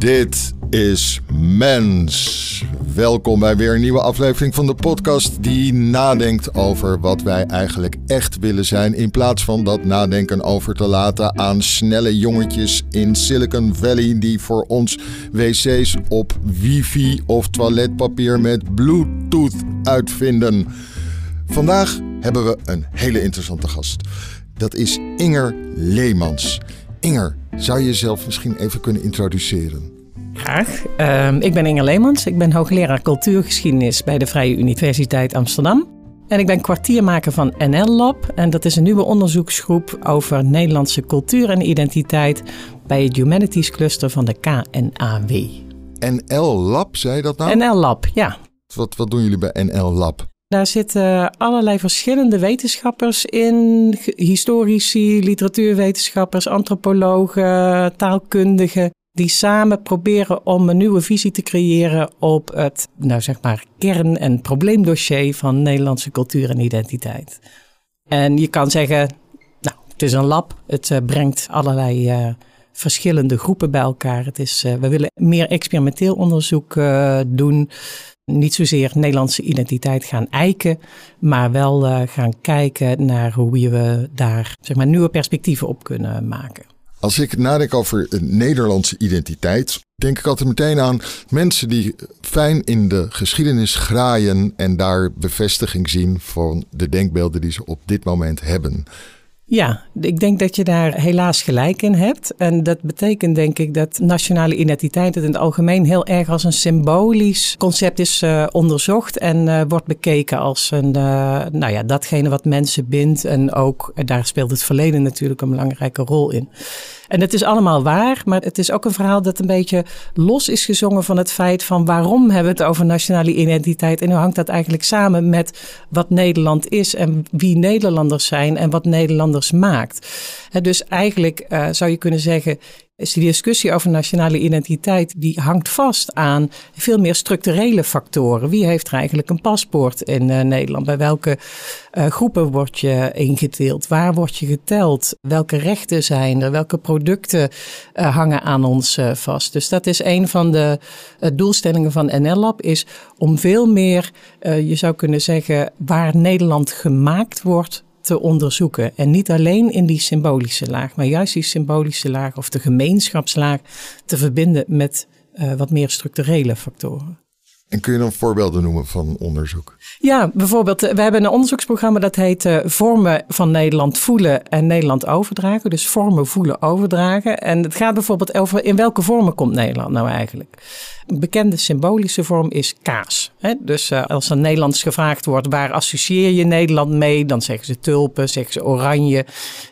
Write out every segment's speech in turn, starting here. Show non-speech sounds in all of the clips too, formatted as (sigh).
Dit is Mens. Welkom bij weer een nieuwe aflevering van de podcast die nadenkt over wat wij eigenlijk echt willen zijn. In plaats van dat nadenken over te laten aan snelle jongetjes in Silicon Valley die voor ons wc's op wifi of toiletpapier met Bluetooth uitvinden. Vandaag hebben we een hele interessante gast. Dat is Inger Leemans. Inger, zou je jezelf misschien even kunnen introduceren? Graag. Ehm, ik ben Inger Leemans. Ik ben hoogleraar cultuurgeschiedenis bij de Vrije Universiteit Amsterdam. En ik ben kwartiermaker van NL Lab. En dat is een nieuwe onderzoeksgroep over Nederlandse cultuur en identiteit bij het Humanities Cluster van de KNAW. NL Lab, zei je dat nou? NL Lab, ja. Wat, wat doen jullie bij NL Lab? Daar zitten allerlei verschillende wetenschappers in. Historici, literatuurwetenschappers, antropologen, taalkundigen. Die samen proberen om een nieuwe visie te creëren op het, nou zeg maar, kern- en probleemdossier van Nederlandse cultuur en identiteit. En je kan zeggen, nou, het is een lab. Het uh, brengt allerlei uh, verschillende groepen bij elkaar. Het is, uh, we willen meer experimenteel onderzoek doen niet zozeer Nederlandse identiteit gaan eiken, maar wel uh, gaan kijken naar hoe we daar zeg maar, nieuwe perspectieven op kunnen maken. Als ik nadenk over Nederlandse identiteit, denk ik altijd meteen aan mensen die fijn in de geschiedenis graaien en daar bevestiging zien van de denkbeelden die ze op dit moment hebben. Ja, ik denk dat je daar helaas gelijk in hebt. En dat betekent denk ik dat nationale identiteit het in het algemeen heel erg als een symbolisch concept is uh, onderzocht en uh, wordt bekeken als een, uh, nou ja, datgene wat mensen bindt. En ook, daar speelt het verleden natuurlijk een belangrijke rol in. En het is allemaal waar, maar het is ook een verhaal dat een beetje los is gezongen van het feit van waarom hebben we het over nationale identiteit en hoe hangt dat eigenlijk samen met wat Nederland is en wie Nederlanders zijn en wat Nederlanders maakt. dus eigenlijk uh, zou je kunnen zeggen, is die discussie over nationale identiteit, die hangt vast aan veel meer structurele factoren. Wie heeft er eigenlijk een paspoort in uh, Nederland? Bij welke uh, groepen word je ingedeeld? Waar word je geteld? Welke rechten zijn er? Welke producten uh, hangen aan ons vast? Dus dat is een van de doelstellingen van NL Lab, is om veel meer, je zou kunnen zeggen, waar Nederland gemaakt wordt, te onderzoeken. En niet alleen in die symbolische laag, maar juist die symbolische laag of de gemeenschapslaag te verbinden met uh, wat meer structurele factoren. En kun je dan voorbeelden noemen van onderzoek? Ja, bijvoorbeeld, we hebben een onderzoeksprogramma dat heet uh, Vormen van Nederland voelen en Nederland overdragen. Dus vormen, voelen, overdragen. En het gaat bijvoorbeeld over in welke vormen komt Nederland nou eigenlijk? Een bekende symbolische vorm is kaas. Hè? Dus uh, als er Nederlands gevraagd wordt, waar associeer je Nederland mee? Dan zeggen ze tulpen, zeggen ze oranje,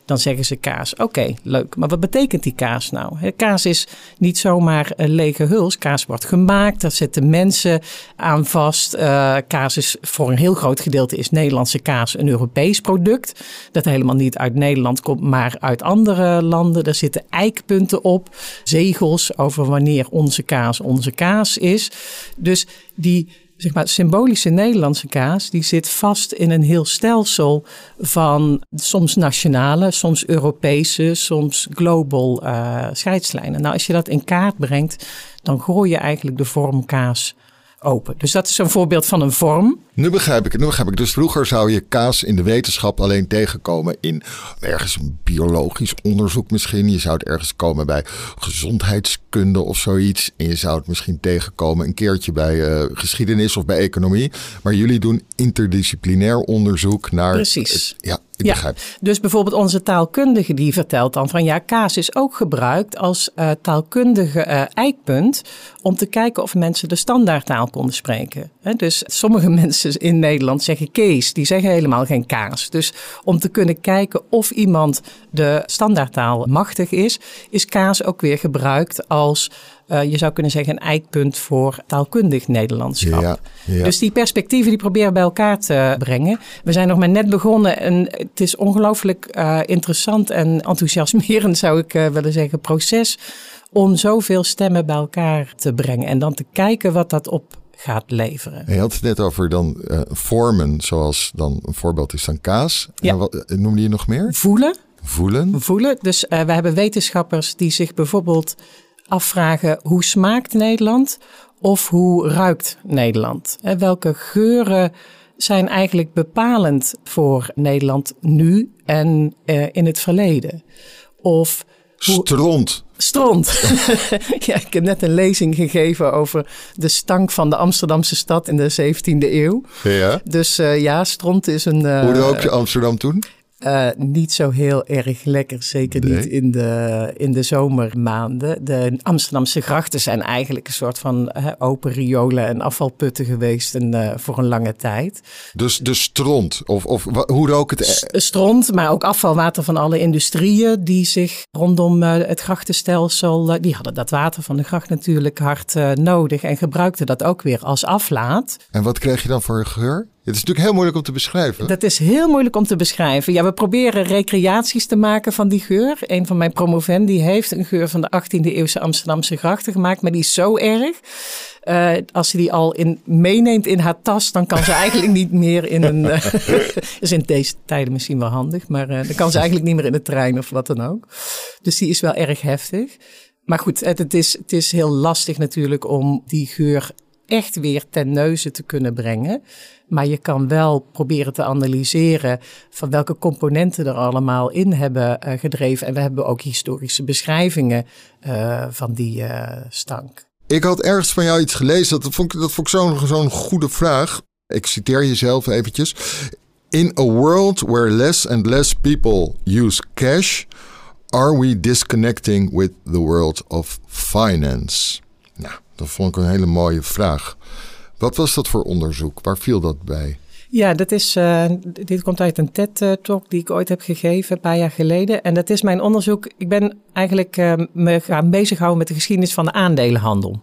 dan zeggen ze kaas. Oké, leuk. Maar wat betekent die kaas nou? Kaas is niet zomaar een lege huls. Kaas wordt gemaakt, daar zitten mensen aan vast. Uh, kaas is voor een heel groot gedeelte is Nederlandse kaas een Europees product. Dat helemaal niet uit Nederland komt, maar uit andere landen. Er zitten eikpunten op, zegels over wanneer onze kaas onze kaas is. Dus die zeg maar, symbolische Nederlandse kaas, die zit vast in een heel stelsel van soms nationale, soms Europese, soms global uh, scheidslijnen. Nou, als je dat in kaart brengt, dan gooi je eigenlijk de vorm kaas open. Dus dat is een voorbeeld van een vorm. Nu begrijp ik het. Nu begrijp ik. Dus vroeger zou je kaas in de wetenschap alleen tegenkomen in ergens een biologisch onderzoek misschien. Je zou het ergens komen bij gezondheidskunde of zoiets. En je zou het misschien tegenkomen een keertje bij uh, geschiedenis of bij economie. Maar jullie doen interdisciplinair onderzoek naar. Precies. Het, ja, ik ja, begrijp. dus bijvoorbeeld onze taalkundige die vertelt dan van ja, kaas is ook gebruikt als uh, taalkundige uh, eikpunt om te kijken of mensen de standaardtaal konden spreken. Dus sommige (laughs) mensen in Nederland zeggen Kees, die zeggen helemaal geen kaas. Dus om te kunnen kijken of iemand de standaardtaal machtig is, is kaas ook weer gebruikt als uh, je zou kunnen zeggen, een eikpunt voor taalkundig Nederlandschap. Ja, ja. Dus die perspectieven die proberen bij elkaar te brengen. We zijn nog maar net begonnen en het is ongelooflijk uh, interessant en enthousiasmerend, (laughs) zou ik uh, willen zeggen, proces om zoveel stemmen bij elkaar te brengen en dan te kijken wat dat op gaat leveren. Je had het net over dan uh, vormen, zoals dan een voorbeeld is dan kaas. Ja. En wat, noemde je nog meer? Voelen. Voelen. Voelen. Dus uh, we hebben wetenschappers die zich bijvoorbeeld afvragen hoe smaakt Nederland of hoe ruikt Nederland? Welke geuren zijn eigenlijk bepalend voor Nederland nu en uh, in het verleden? Of hoe... Stront. Stront. (laughs) ja, ik heb net een lezing gegeven over de stank van de Amsterdamse stad in de 17e eeuw. Ja. Dus uh, ja, stront is een. Uh, Hoe rook je Amsterdam toen? Uh, niet zo heel erg lekker, zeker niet in de, in de zomermaanden. De Amsterdamse grachten zijn eigenlijk een soort van uh, open riolen en afvalputten geweest en, uh, voor een lange tijd. Dus de stront, of, of hoe rook het? S stront, maar ook afvalwater van alle industrieën die zich rondom het grachtenstelsel, die hadden dat water van de gracht natuurlijk hard nodig en gebruikten dat ook weer als aflaat. En wat kreeg je dan voor een geur? Het is natuurlijk heel moeilijk om te beschrijven. Dat is heel moeilijk om te beschrijven. Ja, we proberen recreaties te maken van die geur. Een van mijn promovendi heeft een geur van de 18e eeuwse Amsterdamse grachten gemaakt, maar die is zo erg. Uh, als ze die al in, meeneemt in haar tas, dan kan ze eigenlijk niet meer in een. Uh, (laughs) is in deze tijden misschien wel handig, maar uh, dan kan ze eigenlijk niet meer in de trein of wat dan ook. Dus die is wel erg heftig. Maar goed, het, het, is, het is heel lastig natuurlijk om die geur echt weer ten neuze te kunnen brengen. Maar je kan wel proberen te analyseren van welke componenten er allemaal in hebben uh, gedreven. En we hebben ook historische beschrijvingen uh, van die uh, stank. Ik had ergens van jou iets gelezen, dat vond ik, dat vond ik zo'n zo'n goede vraag. Ik citeer jezelf eventjes. In a world where less and less people use cash, are we disconnecting with the world of finance? Nou, dat vond ik een hele mooie vraag. Wat was dat voor onderzoek? Waar viel dat bij? Ja, dat is, uh, dit komt uit een TED-talk die ik ooit heb gegeven, een paar jaar geleden. En dat is mijn onderzoek. Ik ben eigenlijk uh, me gaan bezighouden met de geschiedenis van de aandelenhandel.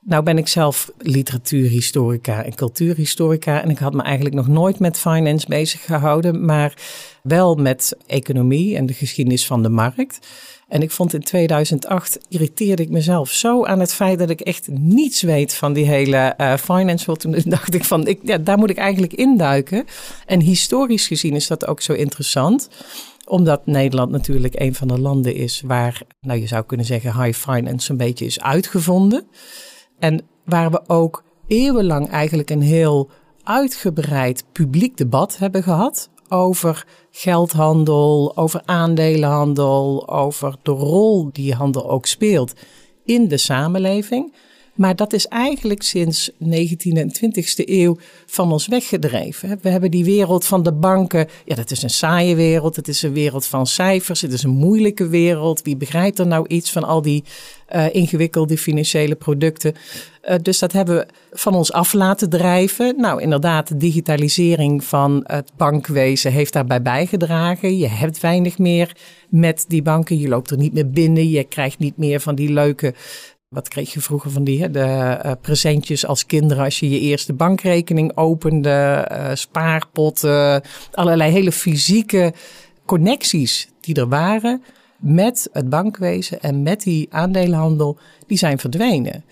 Nou ben ik zelf literatuurhistorica en cultuurhistorica en ik had me eigenlijk nog nooit met finance bezig gehouden, maar wel met economie en de geschiedenis van de markt. En ik vond in 2008 irriteerde ik mezelf zo aan het feit dat ik echt niets weet van die hele uh, finance world. Toen (laughs) dacht ik van, ik, ja, daar moet ik eigenlijk induiken. En historisch gezien is dat ook zo interessant omdat Nederland natuurlijk een van de landen is waar, nou je zou kunnen zeggen, high finance een beetje is uitgevonden. En waar we ook eeuwenlang eigenlijk een heel uitgebreid publiek debat hebben gehad over geldhandel, over aandelenhandel, over de rol die handel ook speelt in de samenleving. Maar dat is eigenlijk sinds 19e en 20e eeuw van ons weggedreven. We hebben die wereld van de banken. Ja, dat is een saaie wereld. Het is een wereld van cijfers. Het is een moeilijke wereld. Wie begrijpt er nou iets van al die uh, ingewikkelde financiële producten? Uh, dus dat hebben we van ons af laten drijven. Nou, inderdaad, de digitalisering van het bankwezen heeft daarbij bijgedragen. Je hebt weinig meer met die banken. Je loopt er niet meer binnen. Je krijgt niet meer van die leuke wat kreeg je vroeger van die hè? de uh, presentjes als kinderen als je je eerste bankrekening opende, uh, spaarpotten, allerlei hele fysieke connecties die er waren met het bankwezen en met die aandelenhandel, die zijn verdwenen.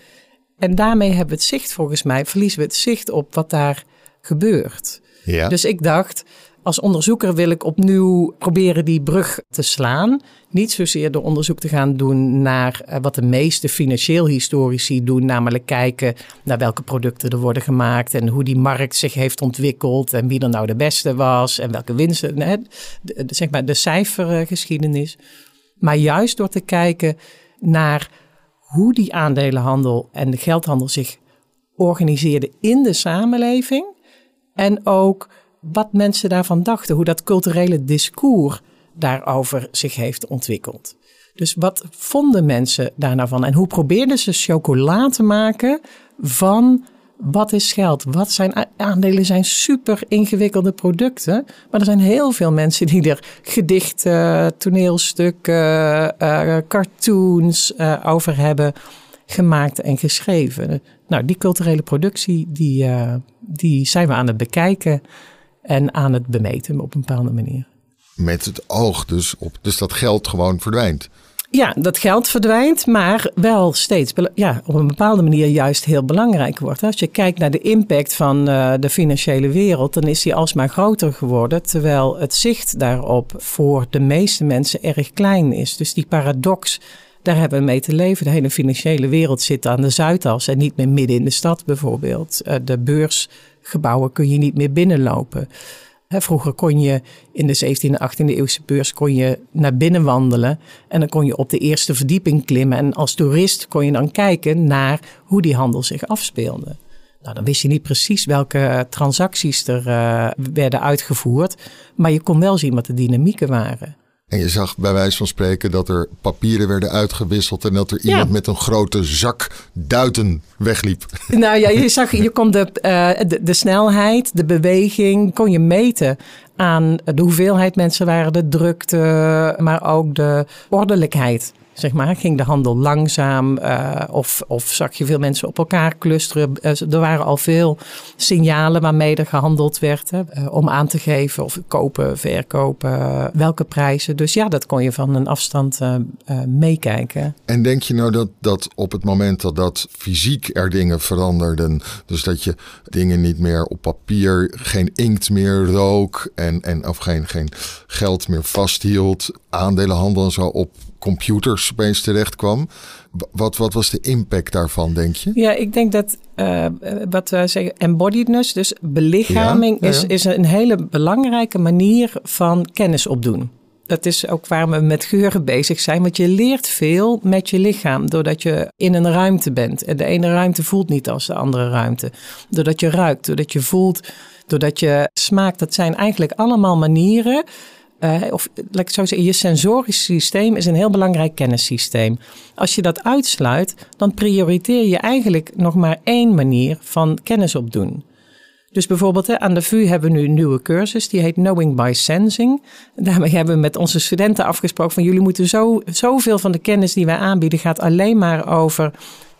En daarmee hebben we het zicht, volgens mij, verliezen we het zicht op wat daar gebeurt. Ja. Dus ik dacht, als onderzoeker wil ik opnieuw proberen die brug te slaan. Niet zozeer door onderzoek te gaan doen naar eh, wat de meeste financieel historici doen, namelijk kijken naar welke producten er worden gemaakt en hoe die markt zich heeft ontwikkeld en wie er nou de beste was en welke winsten, zeg maar de cijfergeschiedenis. Maar juist door te kijken naar hoe die aandelenhandel en de geldhandel zich organiseerden in de samenleving en ook wat mensen daarvan dachten, hoe dat culturele discours daarover zich heeft ontwikkeld. Dus wat vonden mensen daar nou van? En hoe probeerden ze chocola te maken van wat is geld? Wat zijn aandelen? Zijn super ingewikkelde producten. Maar er zijn heel veel mensen die er gedichten, toneelstukken, uh, cartoons uh, over hebben gemaakt en geschreven. Nou, die culturele productie, die, die zijn we aan het bekijken en aan het bemeten op een bepaalde manier. Met het oog dus op, dus dat geld gewoon verdwijnt. Ja, dat geld verdwijnt, maar wel steeds ja, op een bepaalde manier juist heel belangrijk wordt. Als je kijkt naar de impact van uh, de financiële wereld, dan is die alsmaar groter geworden, terwijl het zicht daarop voor de meeste mensen erg klein is. Dus die paradox daar hebben we mee te leven. De hele financiële wereld zit aan de Zuidas en niet meer midden in de stad bijvoorbeeld. Eh, de beursgebouwen kun je niet meer binnenlopen. Vroeger kon je in de 17e en 18e eeuwse beurs kon je naar binnen wandelen. En dan kon je op de eerste verdieping klimmen. En als toerist kon je dan kijken naar hoe die handel zich afspeelde. Nou, dan wist je niet precies welke transacties er uh, werden uitgevoerd. Maar je kon wel zien wat de dynamieken waren. En je zag bij wijze van spreken dat er papieren werden uitgewisseld en dat er iemand met een grote zak duiten wegliep. (laughs) Nou ja, je zag, je kon de, uh, de, de, snelheid, de beweging, kon je meten aan de hoeveelheid mensen waren, de drukte, maar ook de ordelijkheid zeg maar, ging de handel langzaam uh, of, of zag je veel mensen op elkaar clusteren. Uh, er waren al veel signalen waarmee er gehandeld werd hè, uh, om aan te geven of kopen, verkopen, welke prijzen. Dus ja, dat kon je van een afstand meekijken. En denk je nou dat, dat op het moment dat, dat fysiek er dingen veranderden, dus dat je dingen niet meer op papier, geen inkt meer rook en, en of geen, geen geld meer vasthield, aandelenhandel en zo op computers opeens terecht kwam. Wat, wat was de impact daarvan, denk je? Ja, ik denk dat uh, wat we zeggen, embodiedness, dus belichaming, Is, is een hele belangrijke manier van kennis opdoen. Dat is ook waar we met geuren bezig zijn. Want je leert veel met je lichaam. Doordat je in een ruimte bent. En de ene ruimte voelt niet als de andere ruimte. Doordat je ruikt, doordat je voelt, doordat je smaakt. Dat zijn eigenlijk allemaal manieren uh, of laat ik zo zeggen, je sensorisch systeem is een heel belangrijk kennissysteem. Als je dat uitsluit, dan prioriteer je eigenlijk nog maar één manier van kennis opdoen. Dus bijvoorbeeld aan de VU hebben we nu een nieuwe cursus, die heet Knowing by Sensing. Daarmee hebben we met onze studenten afgesproken van jullie moeten zo, zoveel van de kennis die wij aanbieden gaat alleen maar over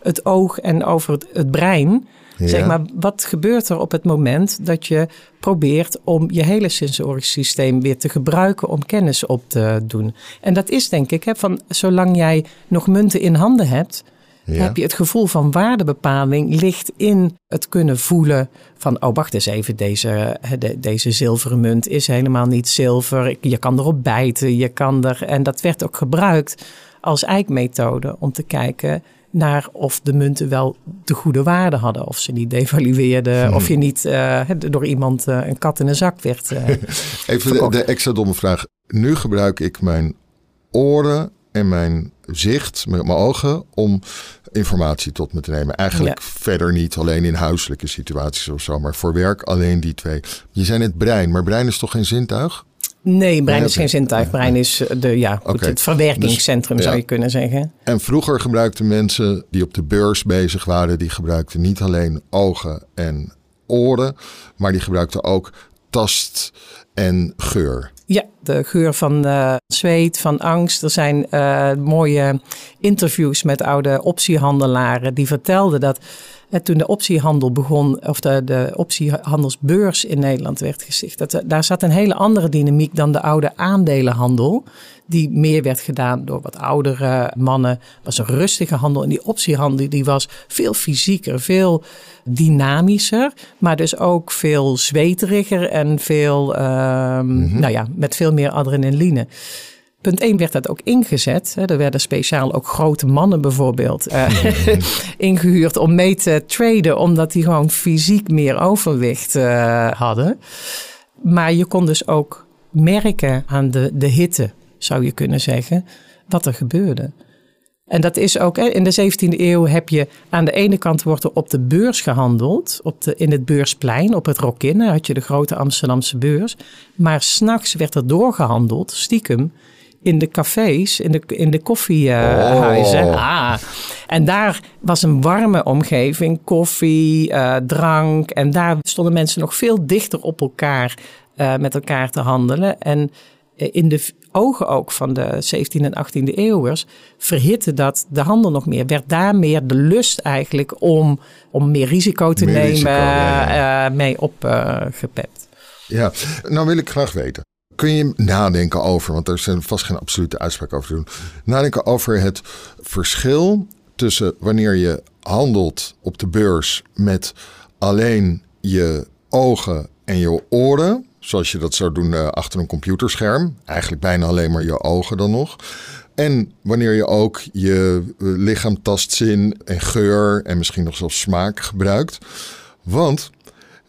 het oog en over het, het brein. Zeg maar, wat gebeurt er op het moment dat je probeert om je hele sensorisch systeem weer te gebruiken om kennis op te doen? En dat is denk ik, hè, van zolang jij nog munten in handen hebt, heb je het gevoel van waardebepaling ligt in het kunnen voelen van, oh wacht eens even, deze, deze zilveren munt is helemaal niet zilver. Je kan erop bijten, je kan er, en dat werd ook gebruikt als eikmethode om te kijken naar of de munten wel de goede waarde hadden. Of ze niet devalueerden. Of je niet uh, door iemand uh, een kat in een zak werd. Uh, (laughs) Even de, de, extra domme vraag. Nu gebruik ik mijn oren en mijn zicht, met mijn ogen, om informatie tot me te nemen. Eigenlijk ja. verder niet alleen in huiselijke situaties of zo, maar voor werk alleen die twee. Je zei het brein, maar brein is toch geen zintuig? Nee, brein is geen zintuig. Brein is eh, de, ja, goed, het verwerkingscentrum, dus, zou je kunnen zeggen. En vroeger gebruikten mensen die op de beurs bezig waren, die gebruikten niet alleen ogen en oren, maar die gebruikten ook tast en geur. Ja, de geur van uh, zweet, van angst. Er zijn uh, mooie interviews met oude optiehandelaren die vertelden dat toen de optiehandel begon, of de, de optiehandelsbeurs in Nederland werd gesticht, dat, daar zat een hele andere dynamiek dan de oude aandelenhandel. Die meer werd gedaan door wat oudere mannen. was een rustige handel. En die optiehandel die was veel fysieker, veel dynamischer. Maar dus ook veel zweteriger en veel, um, nou ja, met veel meer adrenaline punt 1 werd dat ook ingezet. Er werden speciaal ook grote mannen bijvoorbeeld uh, (laughs) ingehuurd om mee te traden, omdat die gewoon fysiek meer overwicht uh, hadden. Maar je kon dus ook merken aan de, de hitte, zou je kunnen zeggen, wat er gebeurde. En dat is ook, in de 17e eeuw heb je aan de ene kant wordt er op de beurs gehandeld, op de, in het beursplein, op het Rokin, had je de grote Amsterdamse beurs. Maar s'nachts werd er doorgehandeld, stiekem, in de cafés, in de, in de koffiehuizen. Oh. Ah. En daar was een warme omgeving, koffie, uh, drank. En daar stonden mensen nog veel dichter op elkaar uh, met elkaar te handelen. En uh, in de ogen ook van de 17e en 18e eeuwers verhitte dat de handel nog meer. Werd daar meer de lust eigenlijk om, om meer risico te nemen risico, ja, ja. mee opgepept. ja, nou wil ik graag weten kun je nadenken over, want er is vast geen absolute uitspraak over te doen. Nadenken over het verschil tussen wanneer je handelt op de beurs met alleen je ogen en je oren, zoals je dat zou doen uh, achter een computerscherm. Eigenlijk bijna alleen maar je ogen dan nog. En wanneer je ook je eh, lichaam tastzin en geur en misschien nog zelfs smaak gebruikt. Want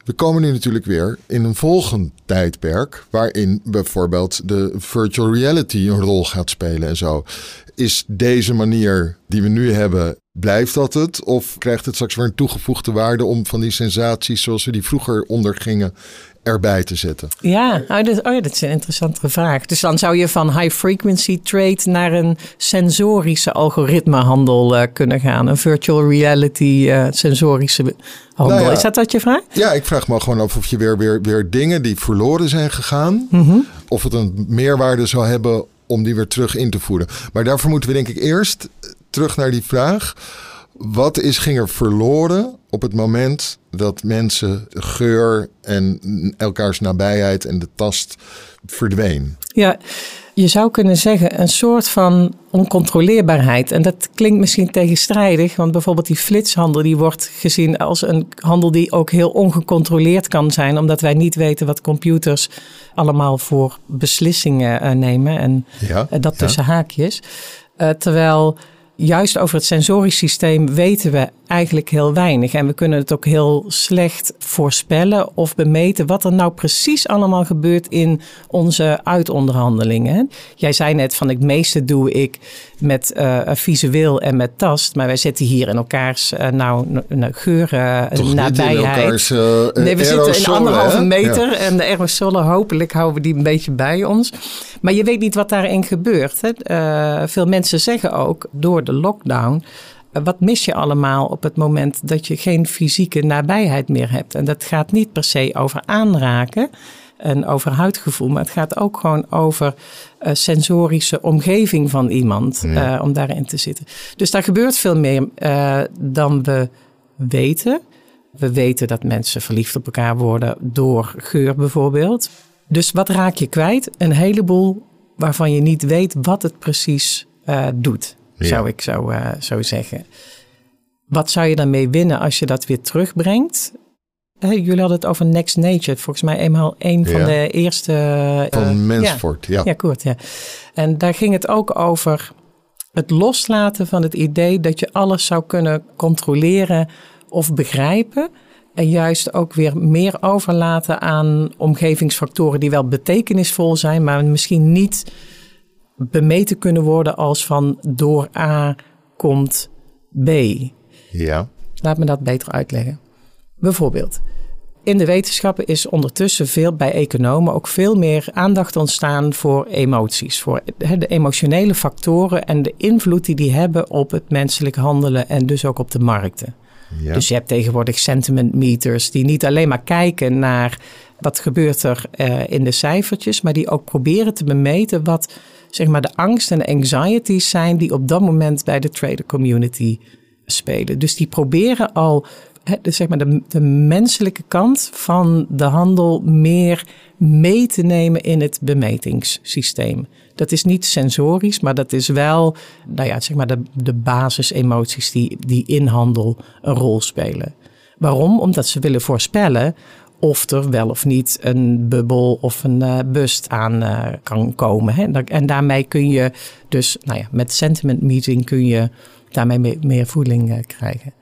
we komen nu natuurlijk weer in een volgend tijdperk. waarin bijvoorbeeld de virtual reality een rol gaat spelen en zo. Is deze manier die we nu hebben, blijft dat het? Of krijgt het straks weer een toegevoegde waarde om van die sensaties zoals we die vroeger ondergingen erbij te zetten? Ja, oh, dat, oh ja, dat is een interessante vraag. Dus dan zou je van high frequency trade naar een sensorische algoritmehandel uh, kunnen gaan. Een virtual reality uh, sensorische handel. Nou ja, is dat wat je vraagt? Ja, ik vraag me gewoon af of je weer, weer, weer dingen die verloren zijn gegaan, mm -hmm. of het een meerwaarde zou hebben om die weer terug in te voeren. Maar daarvoor moeten we denk ik eerst terug naar die vraag. Wat is, ging er verloren op het moment dat mensen geur en elkaars nabijheid en de tast verdween? Ja, je zou kunnen zeggen een soort van oncontroleerbaarheid. En dat klinkt misschien tegenstrijdig, want bijvoorbeeld die flitshandel die wordt gezien als een handel die ook heel ongecontroleerd kan zijn, omdat wij niet weten wat computers allemaal voor beslissingen uh, nemen en ja, uh, dat tussen ja. haakjes. Uh, terwijl juist over het sensorisch systeem weten we eigenlijk heel weinig. En we kunnen het ook heel slecht voorspellen of bemeten wat er nou precies allemaal gebeurt in onze uitonderhandelingen. Jij zei net van het meeste doe ik met uh, visueel en met tast, maar wij zitten hier in elkaars uh, nou, geuren Toch nabijheid. Niet in elkaars, uh, nee, we zitten in anderhalve meter ja. en de aerosolen hopelijk houden we die een beetje bij ons. Maar je weet niet wat daarin gebeurt. Hè? veel mensen zeggen ook door de lockdown wat mis je allemaal op het moment dat je geen fysieke nabijheid meer hebt? En dat gaat niet per se over aanraken en over huidgevoel, maar het gaat ook gewoon over uh, sensorische omgeving van iemand ja. uh, om daarin te zitten. Dus daar gebeurt veel meer uh, dan we weten. We weten dat mensen verliefd op elkaar worden door geur bijvoorbeeld. Dus wat raak je kwijt? Een heleboel waarvan je niet weet wat het precies doet. Zou ik zo, uh, zo zeggen. Wat zou je daarmee winnen als je dat weer terugbrengt? Hey, jullie hadden het over Next Nature. Volgens mij eenmaal een van de eerste... Van uh, Mansford, ja. Ja, ja kort, ja. En daar ging het ook over het loslaten van het idee dat je alles zou kunnen controleren of begrijpen. En juist ook weer meer overlaten aan omgevingsfactoren die wel betekenisvol zijn, maar misschien niet bemeten kunnen worden als van door A komt B. Ja. Laat me dat beter uitleggen. Bijvoorbeeld, in de wetenschappen is ondertussen veel bij economen ook veel meer aandacht ontstaan voor emoties, voor de emotionele factoren en de invloed die die hebben op het menselijk handelen en dus ook op de markten. Ja. Dus je hebt tegenwoordig sentiment meters die niet alleen maar kijken naar wat gebeurt er uh, in de cijfertjes, maar die ook proberen te bemeten wat zeg maar de angst en de anxieties zijn die op dat moment bij de trader community spelen. Dus die proberen al de, zeg maar de, de menselijke kant van de handel meer mee te nemen in het bemetingssysteem. Dat is niet sensorisch, maar dat is wel nou ja, zeg maar de, de basisemoties die, die in handel een rol spelen. Waarom? Omdat ze willen voorspellen of er wel of niet een bubbel of een uh, bust aan uh, kan komen. Hè? En daarmee kun je dus, nou ja, met sentiment meeting kun je daarmee meer, voeling uh, krijgen.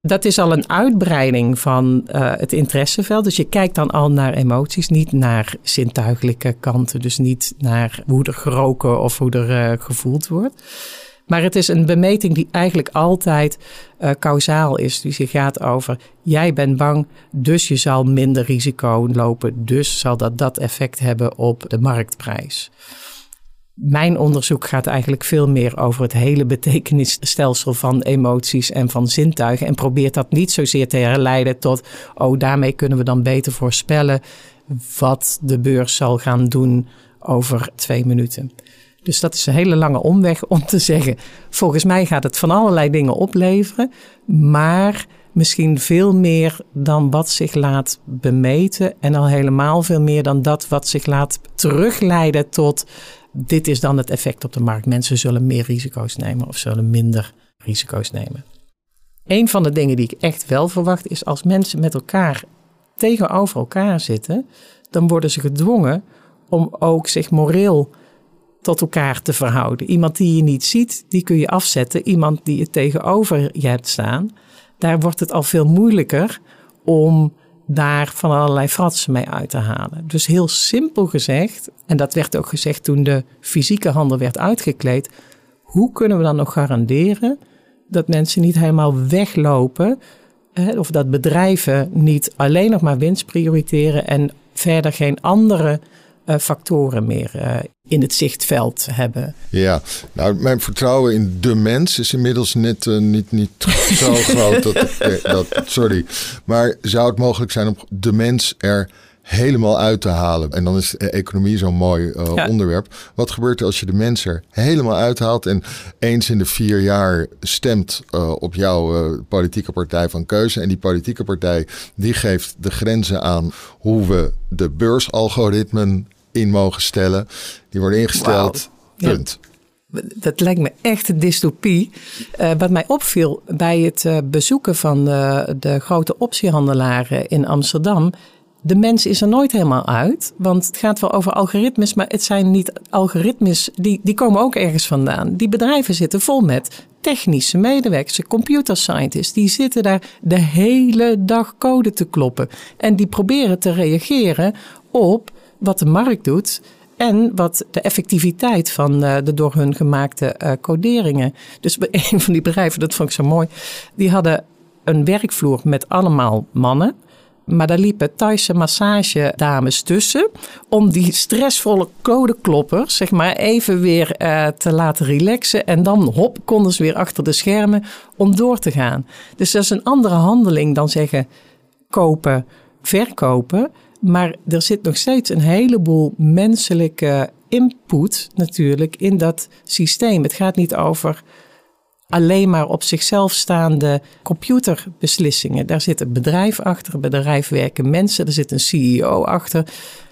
Dat is al een uitbreiding van het interesseveld. Dus je kijkt dan al naar emoties, niet naar zintuigelijke kanten. Dus niet naar hoe er geroken of hoe er gevoeld wordt. Maar het is een bemeting die eigenlijk altijd uh, kausaal is. Dus je gaat over, jij bent bang, dus je zal minder risico lopen. Dus zal dat dat effect hebben op de marktprijs. Mijn onderzoek gaat eigenlijk veel meer over het hele betekenisstelsel van emoties en van zintuigen. En probeert dat niet zozeer te herleiden tot, oh, daarmee kunnen we dan beter voorspellen wat de beurs zal gaan doen over twee minuten. Dus dat is een hele lange omweg om te zeggen: volgens mij gaat het van allerlei dingen opleveren, maar misschien veel meer dan wat zich laat bemeten en al helemaal veel meer dan dat wat zich laat terugleiden tot dit is dan het effect op de markt. Mensen zullen meer risico's nemen of zullen minder risico's nemen. Een van de dingen die ik echt wel verwacht is als mensen met elkaar tegenover elkaar zitten, dan worden ze gedwongen om ook zich moreel tot elkaar te verhouden. Iemand die je niet ziet, die kun je afzetten. Iemand die je tegenover je hebt staan, daar wordt het al veel moeilijker om daar van allerlei fratsen mee uit te halen. Dus heel simpel gezegd, en dat werd ook gezegd toen de fysieke handel werd uitgekleed, hoe kunnen we dan nog garanderen dat mensen niet helemaal weglopen, of dat bedrijven niet alleen nog maar winst prioriteren en verder geen andere uh, factoren meer uh, in het zichtveld hebben. Ja, nou, mijn vertrouwen in de mens is inmiddels net uh, niet, niet (laughs) zo groot. Dat, dat, sorry. Maar zou het mogelijk zijn om de mens er helemaal uit te halen. En dan is economie zo'n mooi uh, ja. onderwerp. Wat gebeurt er als je de mens er helemaal uithaalt en eens in de vier jaar stemt uh, op jouw uh, politieke partij van keuze? En die politieke partij die geeft de grenzen aan hoe we de beursalgoritmen in mogen stellen. Die worden ingesteld. Wow. Punt. Ja. Dat lijkt me echt een dystopie. Uh, wat mij opviel bij het uh, bezoeken van de, de grote optiehandelaren in Amsterdam. De mens is er nooit helemaal uit, want het gaat wel over algoritmes, maar het zijn niet algoritmes, die, die komen ook ergens vandaan. Die bedrijven zitten vol met technische medewerkers, computer scientists, die zitten daar de hele dag code te kloppen. En die proberen te reageren op wat de markt doet en wat de effectiviteit van uh, de door hun gemaakte uh, coderingen. Dus (laughs) een van die bedrijven, dat vond ik zo mooi, die hadden een werkvloer met allemaal mannen. Maar daar liepen Thaise massagedames tussen. Om die stressvolle codekloppers zeg maar, even weer uh, te laten relaxen. En dan hop, konden ze weer achter de schermen om door te gaan. Dus dat is een andere handeling dan zeggen kopen, verkopen. Maar er zit nog steeds een heleboel menselijke input natuurlijk in dat systeem. Het gaat niet over alleen maar op zichzelf staande computerbeslissingen. Daar zit een bedrijf achter, een bedrijf werken mensen, er zit een CEO achter.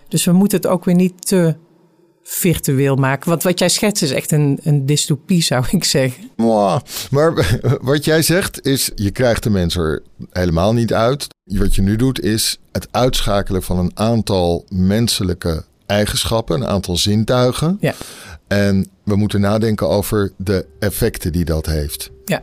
Dus we moeten het ook weer niet te virtueel maken. Want wat jij schetst is echt een, een dystopie, zou ik zeggen. Maar (laughs) wat jij zegt is, je krijgt de mensen er helemaal niet uit. Wat je nu doet is het uitschakelen van een aantal menselijke eigenschappen, een aantal zintuigen. Ja. En we moeten nadenken over de effecten die dat heeft. Ja.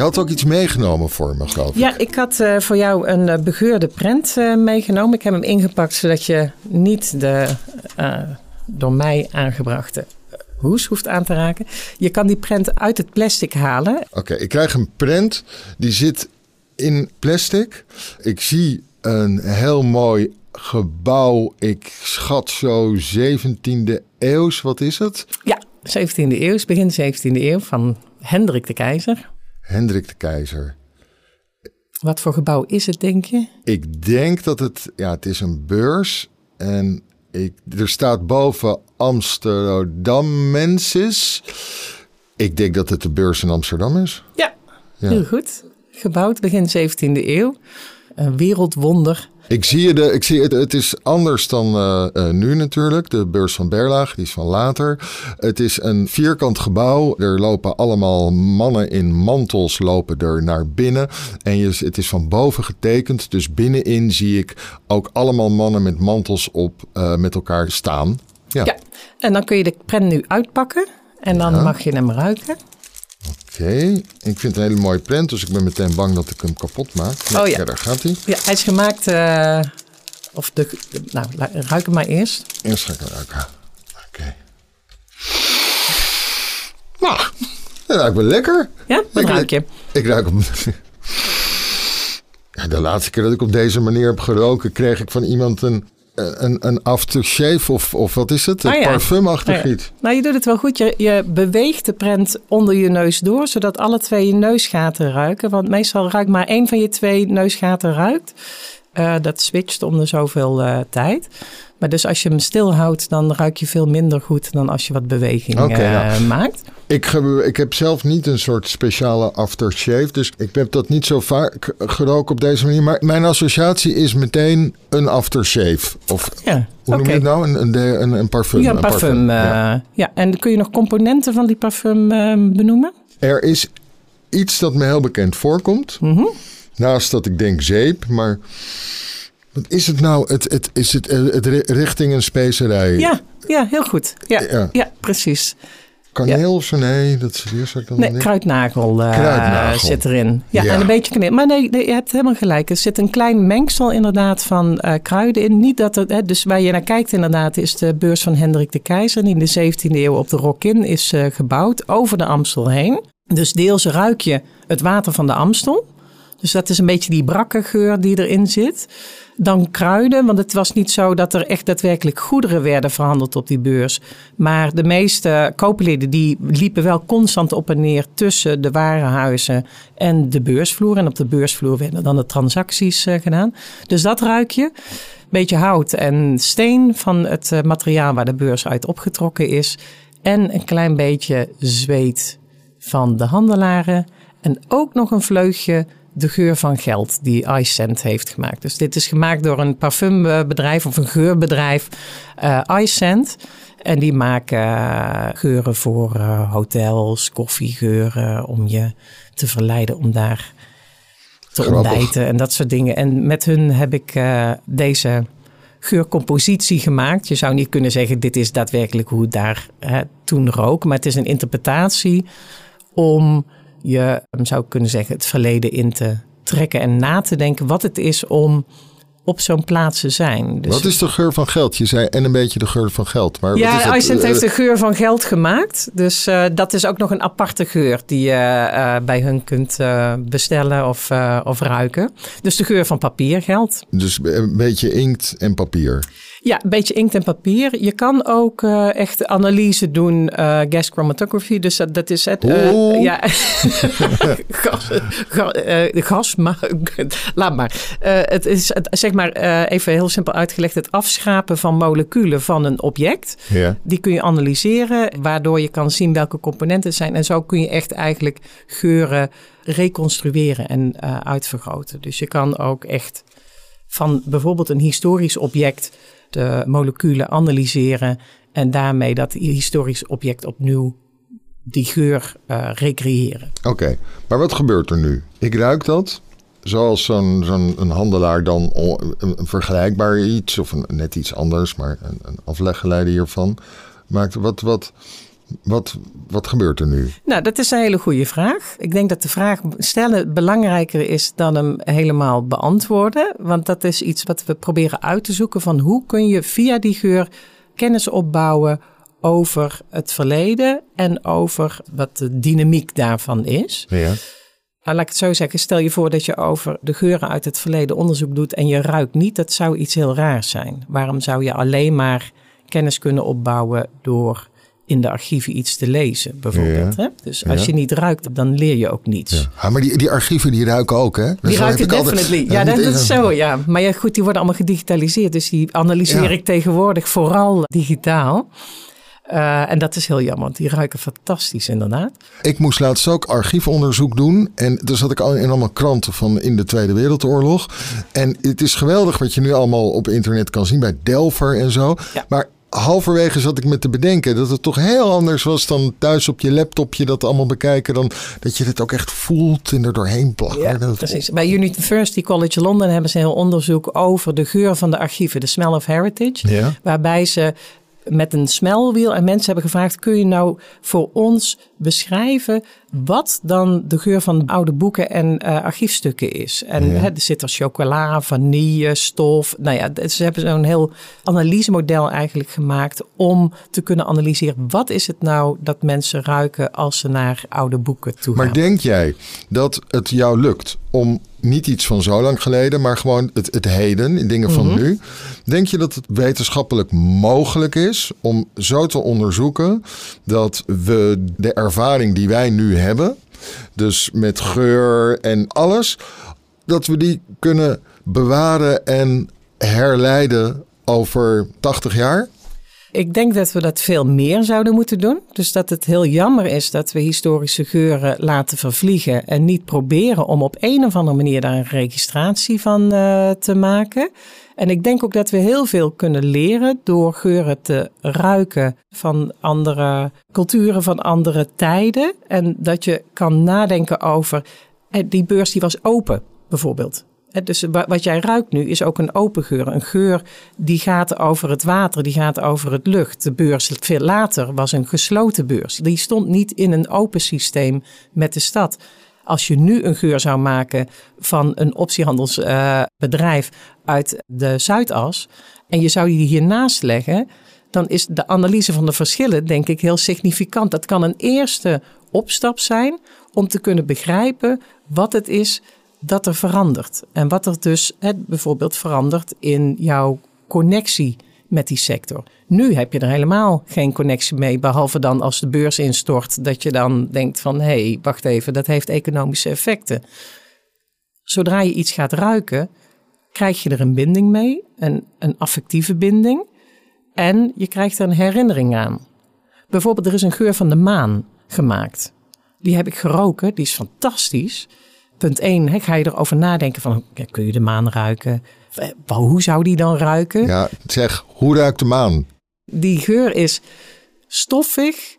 Je had ook iets meegenomen voor me, geloof ik. Ja, ik had uh, voor jou een uh, begeurde prent uh, meegenomen. Ik heb hem ingepakt zodat je niet de door mij aangebrachte hoes hoeft aan te raken. Je kan die prent uit het plastic halen. Oké, ik krijg een prent die zit in plastic. Ik zie een heel mooi gebouw. Ik schat zo 17e eeuws. Wat is het? Ja, 17e eeuw, begin 17e eeuw van Hendrik de Keizer. Hendrik de Keizer. Wat voor gebouw is het, denk je? Ik denk dat het, ja, het is een beurs. En ik, er staat boven Amsterdam Mensis. Ik denk dat het de beurs in Amsterdam is. Ja, ja. heel goed. Gebouwd begin 17e eeuw. Een wereldwonder ik zie, de, ik zie het, het is anders dan uh, uh, nu natuurlijk. De beurs van Berlaag, die is van later. Het is een vierkant gebouw. Er lopen allemaal mannen in mantels lopen er naar binnen. En je, het is van boven getekend. Dus binnenin zie ik ook allemaal mannen met mantels op uh, met elkaar staan. Ja. ja, en dan kun je de pen nu uitpakken. En dan ja. mag je hem ruiken. Oké, ik vind het een hele mooie print, dus ik ben meteen bang dat ik hem kapot maak. oh ja. daar gaat hij. Ja, hij is gemaakt, uh, of de, nou, ruik hem maar eerst. Eerst ga ik hem ruiken. Oké. Okay. Nou, dat ruikt wel lekker. Ja, wat ruik je? Ik, ik ruik hem... Ja, de laatste keer dat ik op deze manier heb geroken, kreeg ik van iemand een een, een aftershave of, of wat is het? Een ja. parfumachtig ja. iets. Nou, je doet het wel goed. Je, je beweegt de prent onder je neus door, zodat alle twee je neusgaten ruiken. Want meestal ruikt maar één van je twee neusgaten ruikt. Uh, dat switcht om de zoveel uh, tijd. Maar dus als je hem stilhoudt, dan ruik je veel minder goed dan als je wat beweging okay, uh, nou, maakt. Ik, ik heb zelf niet een soort speciale aftershave. Dus ik heb dat niet zo vaak geroken op deze manier. Maar mijn associatie is meteen een aftershave. Of ja, hoe noem je het nou? Een, een, een, parfum. Ja, een parfum. parfum ja. ja. en kun je nog componenten van die parfum benoemen? Er is iets dat me heel bekend voorkomt. Mm -hmm. Naast dat ik denk zeep, maar wat is het nou? Het, het, is het, eh, het richting een specerij? Ja, ja heel goed. Ja, ja. precies. Kaneel of zo? Nee, dat is ik dan Nee, kruidnagel, uh, kruidnagel, zit erin. Ja, en een beetje kaneel. Maar nee, nee, je hebt helemaal gelijk. Er zit een klein mengsel inderdaad van uh, kruiden in. Niet dat het, hè, dus waar je naar kijkt inderdaad is de beurs van Hendrik de Keizer. Die in de 17e eeuw op de Rokin is uh, gebouwd over de Amstel heen. Dus deels ruik je het water van de Amstel. Dus dat is een beetje die brakke geur die erin zit. Dan kruiden, want het was niet zo dat er echt daadwerkelijk goederen werden verhandeld op die beurs. Maar de meeste kooplieden die liepen wel constant op en neer tussen de warenhuizen en de beursvloer. En op de beursvloer werden dan de transacties uh, gedaan. Dus dat ruik je. Beetje hout en steen van het uh, materiaal waar de beurs uit opgetrokken is. En een klein beetje zweet van de handelaren. En ook nog een vleugje de geur van geld die iScent heeft gemaakt. Dus dit is gemaakt door een parfumbedrijf of een geurbedrijf, uh. En die maken uh, geuren voor uh, hotels, koffiegeuren, om je te verleiden om daar te Grappig. ontbijten en dat soort dingen. En met hun heb ik uh, deze geurcompositie gemaakt. Je zou niet kunnen zeggen, dit is daadwerkelijk hoe het daar toen rook. Maar het is een interpretatie om je zou kunnen zeggen het verleden in te trekken en na te denken wat het is om op zo'n plaats te zijn. Dus wat is de geur van geld? Je zei en een beetje de geur van geld. Maar ja, Icent heeft de geur van geld gemaakt. Dus uh, dat is ook nog een aparte geur die je uh, bij hun kunt uh, bestellen of, of ruiken. Dus de geur van papier, geld. Dus een beetje inkt en papier. Ja, een beetje inkt en papier. Je kan ook uh, echt analyse doen, uh, gas chromatography. Dus dat, dat is het. Uh, ja, (laughs) gas, gas, maar (laughs) laat maar. het is het, zeg maar even heel simpel uitgelegd: het afschapen van moleculen van een object. Ja. Die kun je analyseren, waardoor je kan zien welke componenten zijn. En zo kun je echt eigenlijk geuren reconstrueren en uitvergroten. Dus je kan ook echt van bijvoorbeeld een historisch object de moleculen analyseren en daarmee dat historisch object opnieuw die geur uh, recreëren. Oké, maar wat gebeurt er nu? Ik ruik dat, zoals zo'n zo'n handelaar dan een, vergelijkbaar iets of een, net iets anders, maar een, een afleggeleide hiervan maakt. Wat, wat, wat, wat gebeurt er nu? Nou, dat is een hele goede vraag. Ik denk dat de vraag stellen belangrijker is dan hem helemaal beantwoorden. Want dat is iets wat we proberen uit te zoeken van hoe kun je via die geur kennis opbouwen over het verleden en over wat de dynamiek daarvan is. Ja. Nou, laat ik het zo zeggen. Stel je voor dat je over de geuren uit het verleden onderzoek doet en je ruikt niet. Dat zou iets heel raars zijn. Waarom zou je alleen maar kennis kunnen opbouwen door in de archieven iets te lezen, bijvoorbeeld. Hè? Dus als je niet ruikt, dan leer je ook niets. Ja. Ah, maar die, die archieven die ruiken ook, hè? die ruiken definitely. ja, dat, is zo, ja. Maar ja, goed, die worden allemaal gedigitaliseerd. Dus die analyseer ik tegenwoordig vooral digitaal. Uh, en dat is heel jammer, want die ruiken fantastisch inderdaad. Ik moest laatst ook archiefonderzoek doen. En daar zat ik al in allemaal kranten van in de Tweede Wereldoorlog. En het is geweldig wat je nu allemaal op internet kan zien bij Delver en zo. Ja. Maar halverwege zat ik me te bedenken dat het toch heel anders was dan thuis op je laptopje dat allemaal bekijken. Dan dat je het ook echt voelt en er doorheen plakken. Ja, precies. Bij University College London hebben ze een heel onderzoek over de geur van de archieven, de smell of heritage. Ja. Waarbij ze met een smelwiel en mensen hebben gevraagd: kun je nou voor ons beschrijven wat dan de geur van oude boeken en uh, archiefstukken is? En ja. er zit er chocola, vanille, stof. Nou ja, ze hebben zo'n heel analysemodel eigenlijk gemaakt om te kunnen analyseren wat is het nou dat mensen ruiken als ze naar oude boeken toe gaan. Maar denk jij dat het jou lukt om niet iets van zo lang geleden, maar gewoon het, het heden, dingen van mhm. nu. Denk je dat het wetenschappelijk mogelijk is om zo te onderzoeken dat we de ervaring die wij nu hebben, dus met geur en alles, dat we die kunnen bewaren en herleiden over 80 jaar? Ik denk dat we dat veel meer zouden moeten doen. Dus dat het heel jammer is dat we historische geuren laten vervliegen en niet proberen om op een of andere manier daar een registratie van uh, te maken. En ik denk ook dat we heel veel kunnen leren door geuren te ruiken van andere culturen, van andere tijden. En dat je kan nadenken over, eh, die beurs die was open bijvoorbeeld. Dus wat jij ruikt nu is ook een open geur. Een geur die gaat over het water, die gaat over het lucht. De beurs veel later was een gesloten beurs. Die stond niet in een open systeem met de stad. Als je nu een geur zou maken van een optiehandelsbedrijf uh, uit de Zuidas en je zou die hiernaast leggen, dan is de analyse van de verschillen denk ik heel significant. Dat kan een eerste opstap zijn om te kunnen begrijpen wat het is dat er verandert. En wat er dus bijvoorbeeld verandert in jouw connectie met die sector. Nu heb je er helemaal geen connectie mee, behalve dan als de beurs instort, dat je dan denkt van hé, hey, wacht even, dat heeft economische effecten. Zodra je iets gaat ruiken, krijg je er een binding mee, een, een affectieve binding, en je krijgt er een herinnering aan. Bijvoorbeeld, er is een geur van de maan gemaakt. Die heb ik geroken, die is fantastisch punt 1 ga je erover nadenken van, kun je de maan ruiken? Eh, hoe zou die dan ruiken? Ja, zeg, hoe ruikt de maan? Die geur is stoffig,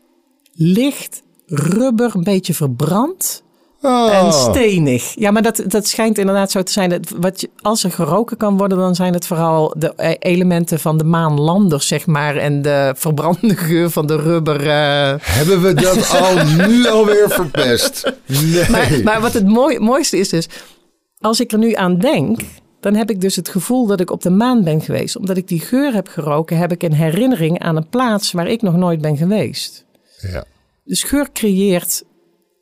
licht, rubber, een beetje verbrand. Oh. En stenig. Ja, maar dat, dat schijnt inderdaad zo te zijn. Dat wat je, als er geroken kan worden, dan zijn het vooral de e-, elementen van de maanlanders, zeg maar. En de verbrande geur van de rubber. Uh... Hebben we dat (laughs) al nu alweer verpest? Nee. Maar, maar wat het mooi, mooiste is dus, als ik er nu aan denk, dan heb ik dus het gevoel dat ik op de maan ben geweest. Omdat ik die geur heb geroken, heb ik een herinnering aan een plaats waar ik nog nooit ben geweest. Ja. Dus geur creëert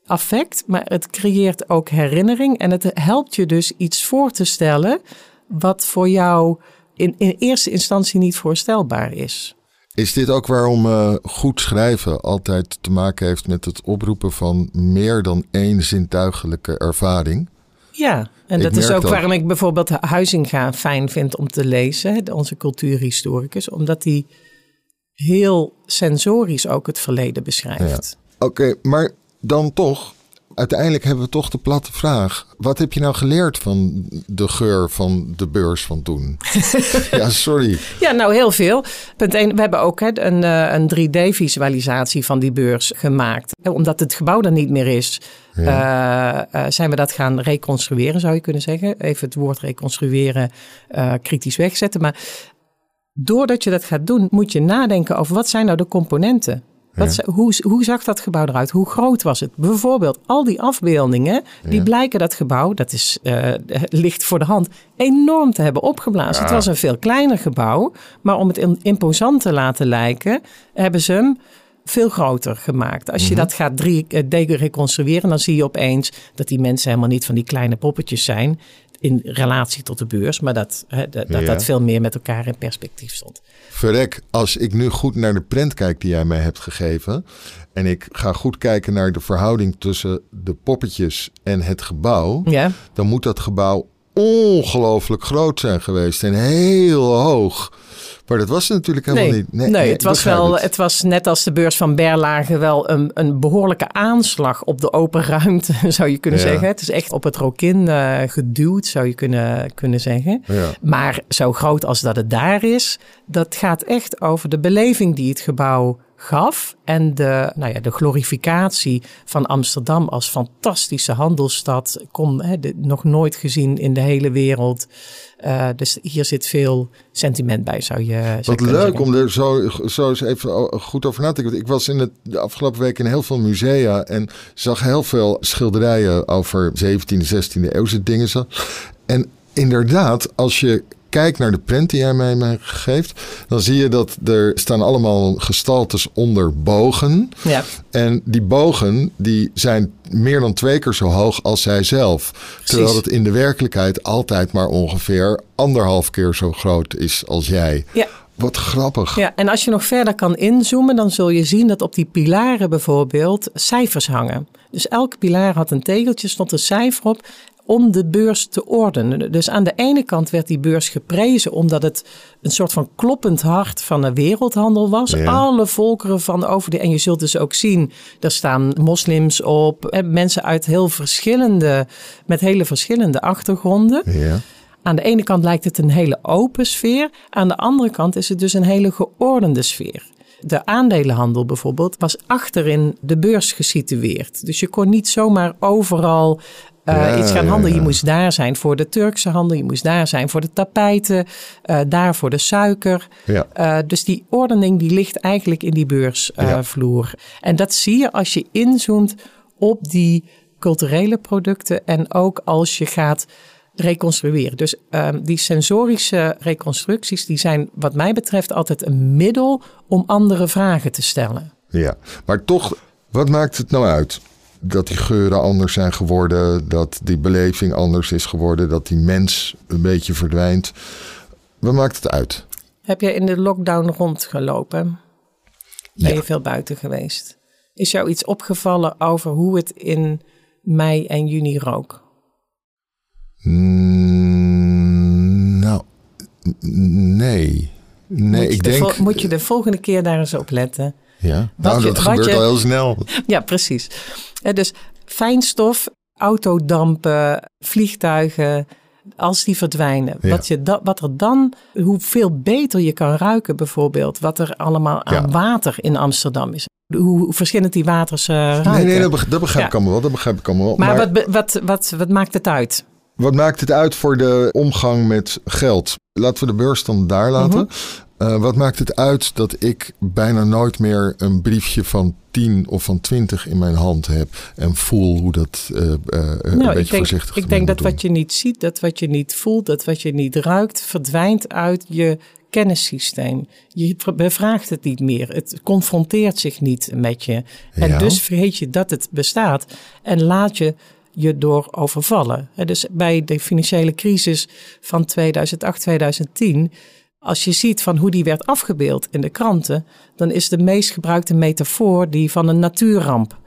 affect, maar het creëert ook herinnering. En het helpt je dus iets voor te stellen wat voor jou in, in eerste instantie niet voorstelbaar is. Is dit ook waarom uh, goed schrijven altijd te maken heeft met het oproepen van meer dan één zintuigelijke ervaring? Ja, en dat is ook waarom ik bijvoorbeeld Huizinga fijn vind om te lezen, onze cultuurhistoricus, omdat hij heel sensorisch ook het verleden beschrijft. Oké, maar dan toch, uiteindelijk hebben we toch de platte vraag. Wat heb je nou geleerd van de geur van de beurs van toen? (laughs) ja, sorry. Ja, nou heel veel. Punt 1, we hebben ook hè, een, eh, een 3D-visualisatie van die beurs gemaakt. Omdat het gebouw er niet meer is, ja. uh, uh, zijn we dat gaan reconstrueren, zou je kunnen zeggen. Even het woord reconstrueren kritisch wegzetten. Maar doordat je dat gaat doen, moet je nadenken over wat zijn nou de componenten wat, hoe, hoe zag dat gebouw eruit? Hoe groot was het? Bijvoorbeeld, al die afbeeldingen, die blijken dat gebouw, dat is (laughs) uh, licht voor de hand, enorm te hebben opgeblazen. Het was een veel kleiner gebouw, maar om het imposant te laten lijken, hebben ze hem veel groter gemaakt. Als je mhm. dat gaat 3D eh, reconstrueren, dan zie je opeens dat die mensen helemaal niet van die kleine poppetjes zijn in relatie tot de beurs, maar dat hè, dat, dat veel meer met elkaar in perspectief stond. Verrek, als ik nu goed naar de print kijk die jij mij hebt gegeven en ik ga goed kijken naar de verhouding tussen de poppetjes en het gebouw, ja. dan moet dat gebouw ongelooflijk groot zijn geweest en heel hoog. Maar dat was het natuurlijk helemaal niet. Nee, nee, het was wel, het. was net als de beurs van Berlage wel een, een behoorlijke aanslag op de open ruimte, (laughs) zou je kunnen zeggen. Het is echt op het rokin uh, geduwd, zou je kunnen, kunnen zeggen. Ja. Maar zo groot als dat het daar is, dat gaat echt over de beleving die het gebouw gaf. En de, nou ja, de glorificatie van Amsterdam als fantastische handelsstad. Kom, hè, nog nooit gezien in de hele wereld. Uh, dus hier zit veel sentiment bij, zou je Wat leuk om er zo, zo eens even goed over na te denken. Ik was in het, de afgelopen week in heel veel musea en zag heel veel schilderijen over 17e, 16e eeuwse dingen. En inderdaad, als je kijk naar de print die jij mij, mij geeft, dan zie je dat er staan allemaal gestaltes onder bogen. Ja. En die bogen die zijn meer dan twee keer zo hoog als zij zelf. Terwijl het in de werkelijkheid altijd maar ongeveer anderhalf keer zo groot is als jij. Ja. Wat grappig. Ja, en als je nog verder kan inzoomen, dan zul je zien dat op die pilaren bijvoorbeeld cijfers hangen. Dus elke pilaar had een tegeltje, stond een cijfer op om de beurs te ordenen. Dus aan de ene kant werd die beurs geprezen omdat het een soort van kloppend hart van de wereldhandel was. Alle volkeren van over de. En je zult dus ook zien, er staan moslims op, mensen uit heel verschillende, met hele verschillende achtergronden. Ja. Aan de ene kant lijkt het een hele open sfeer, aan de andere kant is het dus een hele geordende sfeer. De aandelenhandel bijvoorbeeld was achterin de beurs gesitueerd. Dus je kon niet zomaar overal uh, iets gaan handelen. Je moest daar zijn voor de Turkse handel, je moest daar zijn voor de tapijten, uh, daar voor de suiker. Ja. Uh, dus die ordening die ligt eigenlijk in die beursvloer. En dat zie je als je inzoomt op die culturele producten en ook als je gaat reconstrueren. Dus um, die sensorische reconstructies, die zijn wat mij betreft altijd een middel om andere vragen te stellen. Ja, maar toch, wat maakt het nou uit? Dat die geuren anders zijn geworden, dat die beleving anders is geworden, dat die mens een beetje verdwijnt. Wat maakt het uit? Heb jij in de lockdown rondgelopen? Ben Ja. je veel buiten geweest? Is jou iets opgevallen over hoe het in mei en juni rook? Mm, nou, nee. Nee, moet, ik de denk. vol- moet je de volgende keer daar eens op letten? Ja, nou, je- dat gebeurt je- al heel snel. Ja, precies. Dus fijnstof, autodampen, vliegtuigen, als die verdwijnen. Ja. Wat, je da- wat er dan, hoeveel beter je kan ruiken bijvoorbeeld. Wat er allemaal aan Ja. water in Amsterdam is. Hoe verschillend die waters eh, ruiken. Nee, nee, dat begrijp, dat begrijp Ja. ik allemaal wel. Dat begrijp ik allemaal wel. maar wat, wat, wat, wat maakt het uit? Wat maakt het uit voor de omgang met geld? Laten we de beurs dan daar laten. Mhm. Eh, wat maakt het uit dat ik bijna nooit meer een briefje van 10 of van 20 in mijn hand heb en voel hoe dat eh, eh, een beetje Nou, ik denk, voorzichtig ik denk dat wat je niet ziet, dat wat je niet voelt, dat wat je niet ruikt, verdwijnt uit je kennissysteem. Je bevraagt het niet meer. Het confronteert zich niet met je. En Ja. dus vergeet je dat het bestaat en laat je je door overvallen. Dus bij de financiële crisis van 2008, 2010, als je ziet van hoe die werd afgebeeld in de kranten, dan is de meest gebruikte metafoor die van een natuurramp.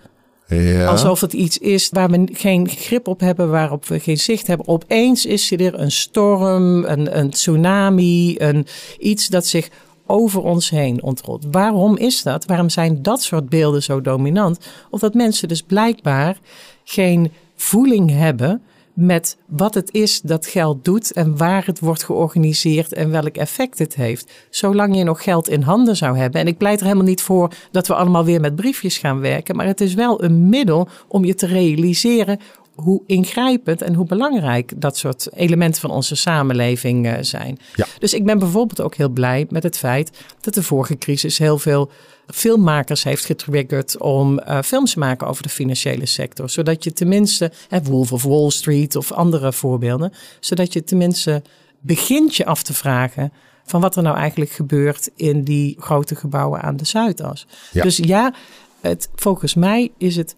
Ja, Alsof het iets is waar we geen grip op hebben, waarop we geen zicht hebben. Opeens is er een storm, een, een tsunami, een, iets dat zich over ons heen ontrolt. Waarom is dat? Waarom zijn dat soort beelden zo dominant? Omdat mensen dus blijkbaar geen voeling hebben met wat het is dat geld doet en waar het wordt georganiseerd en welk effect het heeft. Zolang je nog geld in handen zou hebben. En ik pleit er helemaal niet voor dat we allemaal weer met briefjes gaan werken, maar het is wel een middel om je te realiseren hoe ingrijpend en hoe belangrijk dat soort elementen van onze samenleving eh, zijn. Ja. Dus ik ben bijvoorbeeld ook heel blij met het feit dat de vorige crisis heel veel filmmakers heeft getriggerd om uh, films te maken over de financiële sector. Zodat je tenminste, hè, Wolf of Wall Street of andere voorbeelden, zodat je tenminste begint je af te vragen van wat er nou eigenlijk gebeurt in die grote gebouwen aan de Zuidas. Ja. Dus ja, het, volgens mij is het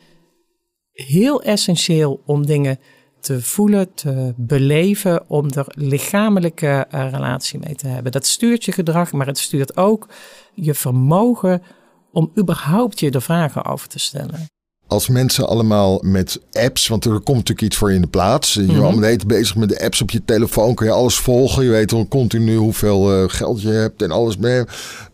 heel essentieel om dingen te voelen, te beleven, om er lichamelijke uh, relatie mee te hebben. Dat stuurt je gedrag, maar het stuurt ook je vermogen om überhaupt je er vragen over te stellen. Als mensen allemaal met apps, want er komt natuurlijk iets voor je in de plaats. Je bent Mhm. allemaal de hele tijd bezig met de apps op je telefoon. Kun je alles volgen. Je weet al continu hoeveel eh, geld je hebt en alles meer.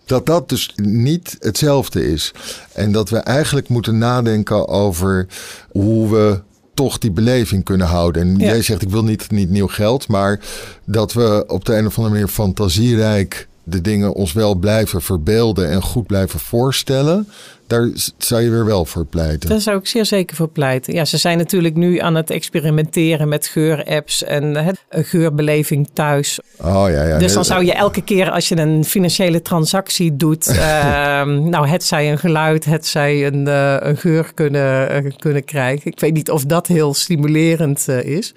Dat dat dus niet hetzelfde is. En dat we eigenlijk moeten nadenken over hoe we toch die beleving kunnen houden. En Ja. jij zegt, ik wil niet, niet nieuw geld. Maar dat we op de een of andere manier fantasierijk de dingen ons wel blijven verbeelden en goed blijven voorstellen. Daar zou je weer wel voor pleiten. Daar zou ik zeer zeker voor pleiten. Ja, ze zijn natuurlijk nu aan het experimenteren met geurapps en een geurbeleving thuis. Oh ja, ja. Dus dan zou je elke keer als je een financiële transactie doet, (laughs) ehm, nou het zij een geluid, het zij een, eh, een geur kunnen, eh, kunnen krijgen. Ik weet niet of dat heel stimulerend eh, is.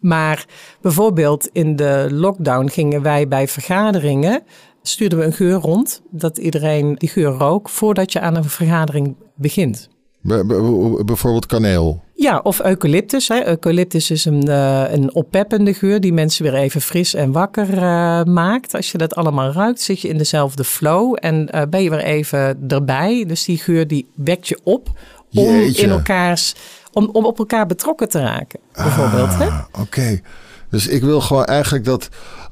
Maar bijvoorbeeld in de lockdown gingen wij bij vergaderingen, stuurden we een geur rond, dat iedereen die geur rook voordat je aan een vergadering begint. Bij- bij- Bijvoorbeeld kaneel. Ja, of eucalyptus. Hè. Eucalyptus is een, eh, een oppeppende geur die mensen weer even fris en wakker eh, maakt. Als je dat allemaal ruikt, zit je in dezelfde flow en eh, ben je weer even erbij. Dus die geur die wekt je op om Jeetje. in elkaars om, om op elkaar betrokken te raken, bijvoorbeeld. Ah, Oké. Dus ik wil gewoon eigenlijk dat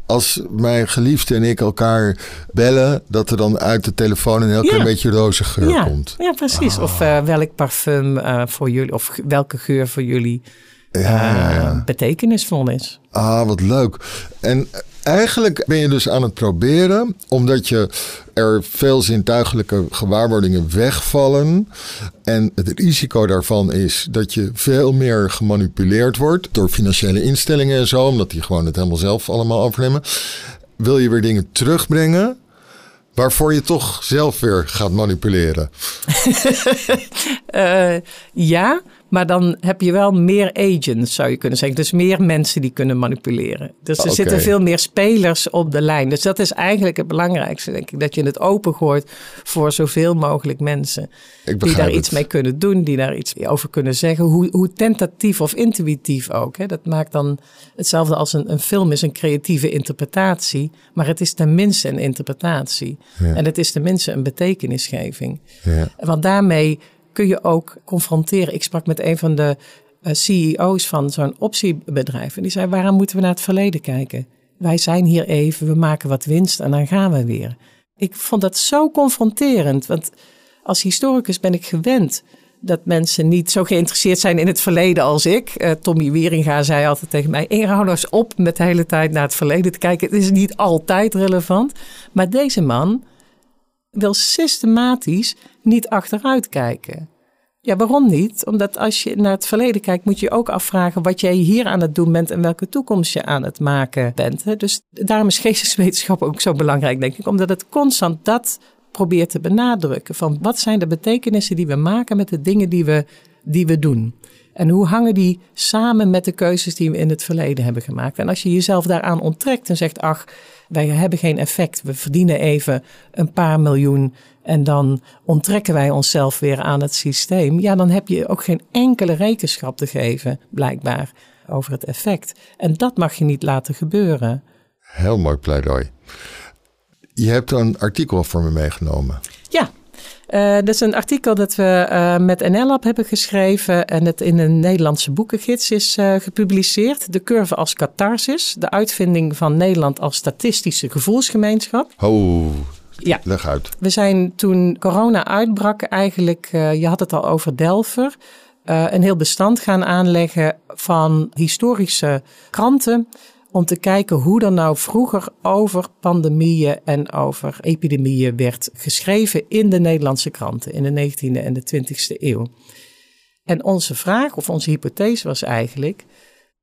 als mijn geliefde en ik elkaar bellen, dat er dan uit de telefoon een heel klein beetje roze geur ja. komt. Ja, precies. Of uh, welk parfum uh, voor jullie, of welke geur voor jullie ja, ja. betekenisvol is. Ah, wat leuk. En eigenlijk ben je dus aan het proberen, omdat je er veel zintuigelijke gewaarwordingen wegvallen. En het risico daarvan is dat je veel meer gemanipuleerd wordt door financiële instellingen en zo, omdat die gewoon het helemaal zelf allemaal overnemen. Wil je weer dingen terugbrengen waarvoor je toch zelf weer gaat manipuleren? uh, (laughs) ja, maar dan heb je wel meer agents, zou je kunnen zeggen. Dus meer mensen die kunnen manipuleren. Dus er okay. zitten veel meer spelers op de lijn. Dus dat is eigenlijk het belangrijkste, denk ik. Dat je het opengooit voor zoveel mogelijk mensen. Die daar het. iets mee kunnen doen, die daar iets over kunnen zeggen. Hoe, hoe tentatief of intuïtief ook. Hè. Dat maakt dan hetzelfde als een, een film is een creatieve interpretatie. Maar het is tenminste een interpretatie. Ja. En het is tenminste een betekenisgeving. Ja. Want daarmee kun je ook confronteren. Ik sprak met een van de uh, CEO's van zo'n optiebedrijf. En die zei: waarom moeten we naar het verleden kijken? Wij zijn hier even, we maken wat winst en dan gaan we weer. Ik vond dat zo confronterend. Want als historicus ben ik gewend dat mensen niet zo geïnteresseerd zijn in het verleden als ik. Uh, Tommy Wieringa zei altijd tegen mij: eens op met de hele tijd naar het verleden te kijken. Het is niet altijd relevant. Maar deze man wil systematisch niet achteruit kijken. Ja, waarom niet? Omdat als je naar het verleden kijkt, moet je ook afvragen wat jij hier aan het doen bent en welke toekomst je aan het maken bent. Dus daarom is geesteswetenschap ook zo belangrijk, denk ik, omdat het constant dat probeert te benadrukken. Van wat zijn de betekenissen die we maken met de dingen die we, die we doen? En hoe hangen die samen met de keuzes die we in het verleden hebben gemaakt? En als je jezelf daaraan onttrekt en zegt, ach, wij hebben geen effect, we verdienen even een paar miljoen en dan onttrekken wij onszelf weer aan het systeem, ja, dan heb je ook geen enkele rekenschap te geven, blijkbaar, over het effect. En dat mag je niet laten gebeuren. Heel mooi pleidooi. Je hebt een artikel voor me meegenomen. Uh, dat is een artikel dat we uh, met NLab hebben geschreven en het in een Nederlandse boekengids is uh, gepubliceerd. De curve als catharsis, de uitvinding van Nederland als statistische gevoelsgemeenschap. Oh, ja. leg uit. We zijn toen corona uitbrak eigenlijk, je had het al over Delver, een heel bestand gaan aanleggen van historische kranten om te kijken hoe er nou vroeger over pandemieën en over epidemieën werd geschreven in de Nederlandse kranten in de 19e en de 20e eeuw. En onze vraag of onze hypothese was eigenlijk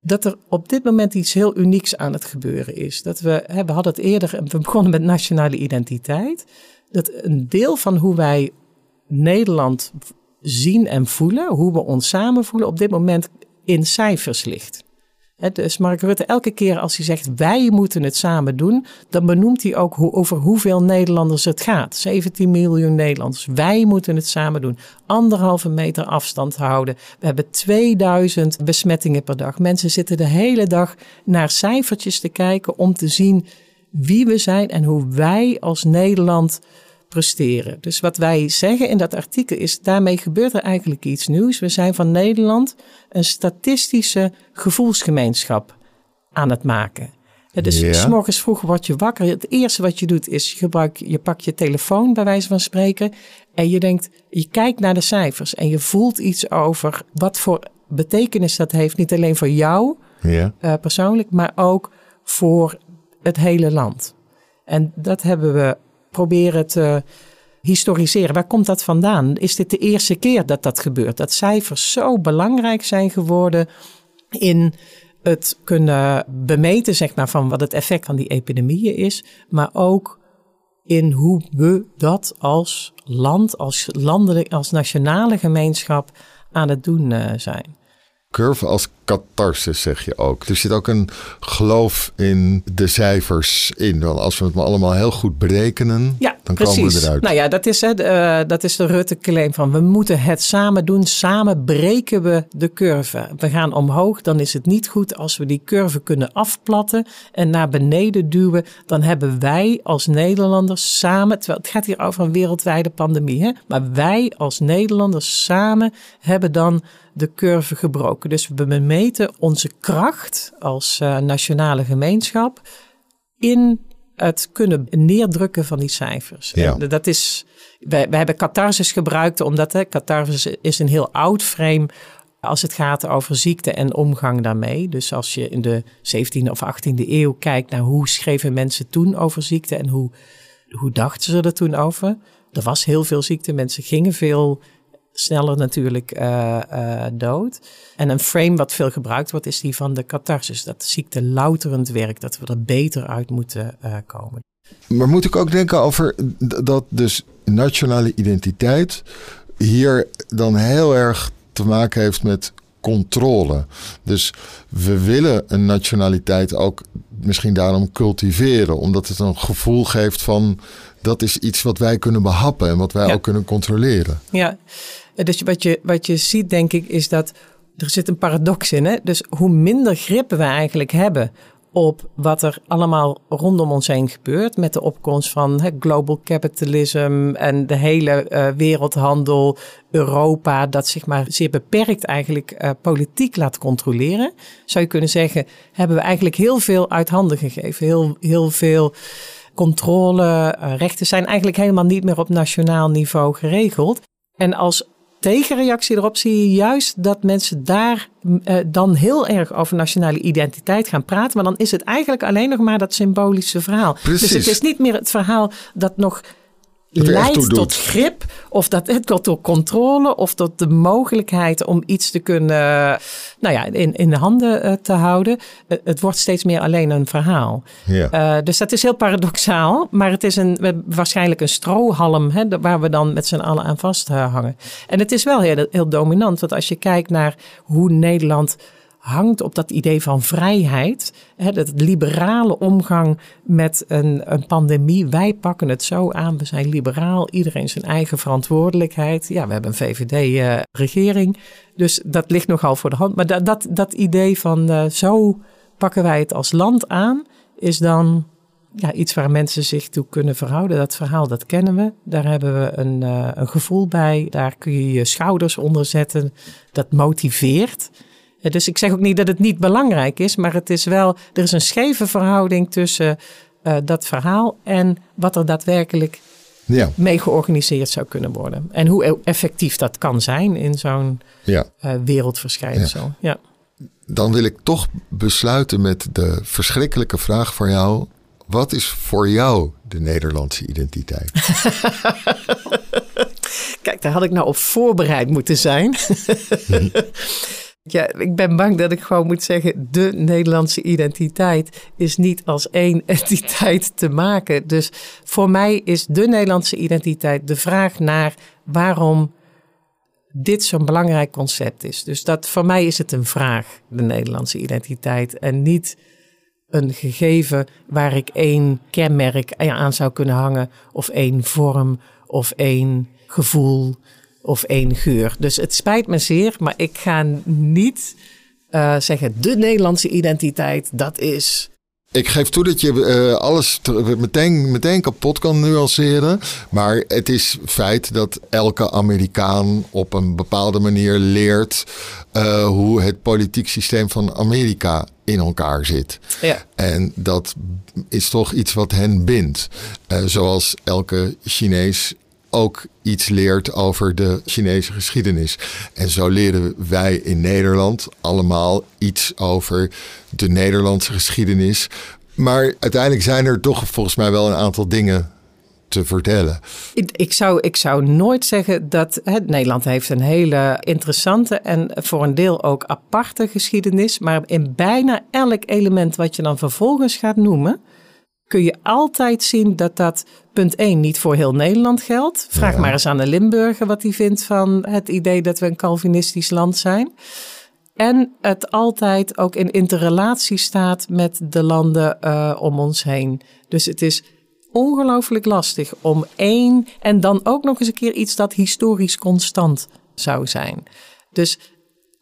dat er op dit moment iets heel unieks aan het gebeuren is. Dat we, we hadden het eerder, we begonnen met nationale identiteit, dat een deel van hoe wij Nederland zien en voelen, hoe we ons samen voelen, op dit moment in cijfers ligt. Dus Mark Rutte, elke keer als hij zegt wij moeten het samen doen, dan benoemt hij ook over hoeveel Nederlanders het gaat. 17 miljoen Nederlanders. Wij moeten het samen doen. Anderhalve meter afstand houden. We hebben 2000 besmettingen per dag. Mensen zitten de hele dag naar cijfertjes te kijken om te zien wie we zijn en hoe wij als Nederland presteren. Dus wat wij zeggen in dat artikel is, daarmee gebeurt er eigenlijk iets nieuws. We zijn van Nederland een statistische gevoelsgemeenschap aan het maken. Dus ja. s morgens vroeg word je wakker. Het eerste wat je doet is je, gebruik, je pakt je telefoon bij wijze van spreken. En je denkt, je kijkt naar de cijfers en je voelt iets over wat voor betekenis dat heeft. Niet alleen voor jou ja. uh, persoonlijk, maar ook voor het hele land. En dat hebben we proberen te historiseren. Waar komt dat vandaan? Is dit de eerste keer dat dat gebeurt? Dat cijfers zo belangrijk zijn geworden in het kunnen bemeten, zeg maar, van wat het effect van die epidemieën is, maar ook in hoe we dat als land, als landelijk, als nationale gemeenschap aan het doen uh, zijn. Curve als catharsis zeg je ook. Er zit ook een geloof in de cijfers in. Want als we het maar allemaal heel goed berekenen. Ja, dan precies. komen we eruit. Nou ja, dat is, hè, uh, dat is de Rutte-claim van we moeten het samen doen. Samen breken we de curve. We gaan omhoog, dan is het niet goed als we die curve kunnen afplatten en naar beneden duwen. Dan hebben wij als Nederlanders samen, terwijl het gaat hier over een wereldwijde pandemie, hè, maar wij als Nederlanders samen hebben dan de curve gebroken. Dus we bemeten onze kracht als uh, nationale gemeenschap in het kunnen neerdrukken van die cijfers. Ja. En dat is, wij, wij hebben catharsis gebruikt, omdat hè, catharsis is een heel oud frame als het gaat over ziekte en omgang daarmee. Dus als je in de 17e of 18e eeuw kijkt naar hoe schreven mensen toen over ziekte en hoe, hoe dachten ze er toen over. Er was heel veel ziekte, mensen gingen veel sneller natuurlijk uh, uh, dood. En een frame wat veel gebruikt wordt is die van de catharsis. Dat ziekte louterend werkt, dat we er beter uit moeten uh, komen. Maar moet ik ook denken over dat dus nationale identiteit hier dan heel erg te maken heeft met controle. Dus we willen een nationaliteit ook misschien daarom cultiveren, omdat het een gevoel geeft van dat is iets wat wij kunnen behappen en wat wij ja. ook kunnen controleren. Ja, dus wat je, wat je ziet denk ik is dat er zit een paradox in. Hè? Dus hoe minder grip we eigenlijk hebben op wat er allemaal rondom ons heen gebeurt. Met de opkomst van hè, global capitalism en de hele uh, wereldhandel, Europa, dat zich maar zeer beperkt eigenlijk uh, politiek laat controleren. Zou je kunnen zeggen, hebben we eigenlijk heel veel uit handen gegeven. Heel, heel veel controle, uh, rechten zijn eigenlijk helemaal niet meer op nationaal niveau geregeld. En als tegenreactie erop zie je juist dat mensen daar uh, dan heel erg over nationale identiteit gaan praten. Maar dan is het eigenlijk alleen nog maar dat symbolische verhaal. Precies. Dus het is niet meer het verhaal dat nog leidt tot grip of dat het tot controle of tot de mogelijkheid om iets te kunnen, nou ja, in, in de handen uh, te houden. Uh, het wordt steeds meer alleen een verhaal. Ja. Uh, dus dat is heel paradoxaal, maar het is een, waarschijnlijk een strohalm hè, waar we dan met z'n allen aan vasthangen. En het is wel heel, heel dominant, want als je kijkt naar hoe Nederland hangt op dat idee van vrijheid. Hè, dat liberale omgang met een, een pandemie. Wij pakken het zo aan, we zijn liberaal, iedereen zijn eigen verantwoordelijkheid. Ja, we hebben een VVD-regering, uh, dus dat ligt nogal voor de hand. Maar dat, dat, dat idee van uh, zo pakken wij het als land aan, is dan ja, iets waar mensen zich toe kunnen verhouden. Dat verhaal, dat kennen we. Daar hebben we een, uh, een gevoel bij. Daar kun je je schouders onder zetten. Dat motiveert. Dus ik zeg ook niet dat het niet belangrijk is, maar het is wel, er is een scheve verhouding tussen uh, dat verhaal en wat er daadwerkelijk ja. mee georganiseerd zou kunnen worden. En hoe effectief dat kan zijn in zo'n ja. uh, wereldverschijnsel. Ja. ja. Dan wil ik toch besluiten met de verschrikkelijke vraag voor jou. Wat is voor jou de Nederlandse identiteit? (laughs) Kijk, daar had ik nou op voorbereid moeten zijn. (laughs) Ja, ik ben bang dat ik gewoon moet zeggen: de Nederlandse identiteit is niet als één (laughs) entiteit te maken. Dus voor mij is de Nederlandse identiteit de vraag naar waarom dit zo'n belangrijk concept is. Dus dat voor mij is het een vraag, de Nederlandse identiteit, en niet een gegeven waar ik één kenmerk aan zou kunnen hangen, of één vorm, of één gevoel of één geur. Dus het spijt me zeer, maar ik ga niet uh, zeggen de Nederlandse identiteit, dat is. Ik geef toe dat je uh, alles meteen, meteen kapot kan nuanceren. Maar het is feit dat elke Amerikaan op een bepaalde manier leert uh, hoe het politiek systeem van Amerika in elkaar zit. Ja. En dat is toch iets wat hen bindt. Uh, zoals elke Chinees ook iets leert over de Chinese geschiedenis. En zo leren wij in Nederland allemaal iets over de Nederlandse geschiedenis. Maar uiteindelijk zijn er toch volgens mij wel een aantal dingen te vertellen. Ik, zou, ik zou nooit zeggen dat Nederland heeft een hele interessante en voor een deel ook aparte geschiedenis. Maar in bijna elk element wat je dan vervolgens gaat noemen, kun je altijd zien dat dat punt 1 niet voor heel Nederland geldt. Vraag ja. maar eens aan de Limburger wat hij vindt van het idee dat we een Calvinistisch land zijn. En het altijd ook in interrelatie staat met de landen uh, om ons heen. Dus het is ongelooflijk lastig om één en dan ook nog eens een keer iets dat historisch constant zou zijn. Dus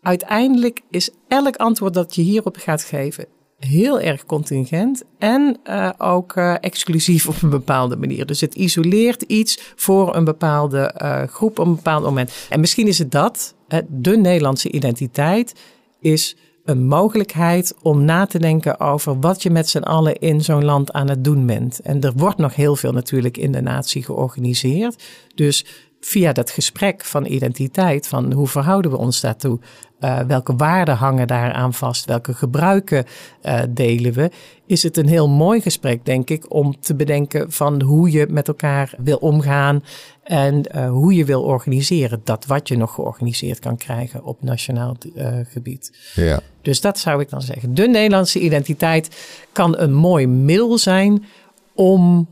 uiteindelijk is elk antwoord dat je hierop gaat geven heel erg contingent en uh, ook uh, exclusief op een bepaalde manier. Dus het isoleert iets voor een bepaalde uh, groep op een bepaald moment. En misschien is het dat, de Nederlandse identiteit is een mogelijkheid om na te denken over wat je met z'n allen in zo'n land aan het doen bent. En er wordt nog heel veel natuurlijk in de natie georganiseerd. Dus via dat gesprek van identiteit, van hoe verhouden we ons daartoe, uh, welke waarden hangen daaraan vast, welke gebruiken uh, delen we, is het een heel mooi gesprek, denk ik, om te bedenken van hoe je met elkaar wil omgaan en uh, hoe je wil organiseren. Dat wat je nog georganiseerd kan krijgen op nationaal gebied. Ja. Dus dat zou ik dan zeggen. De Nederlandse identiteit kan een mooi middel zijn om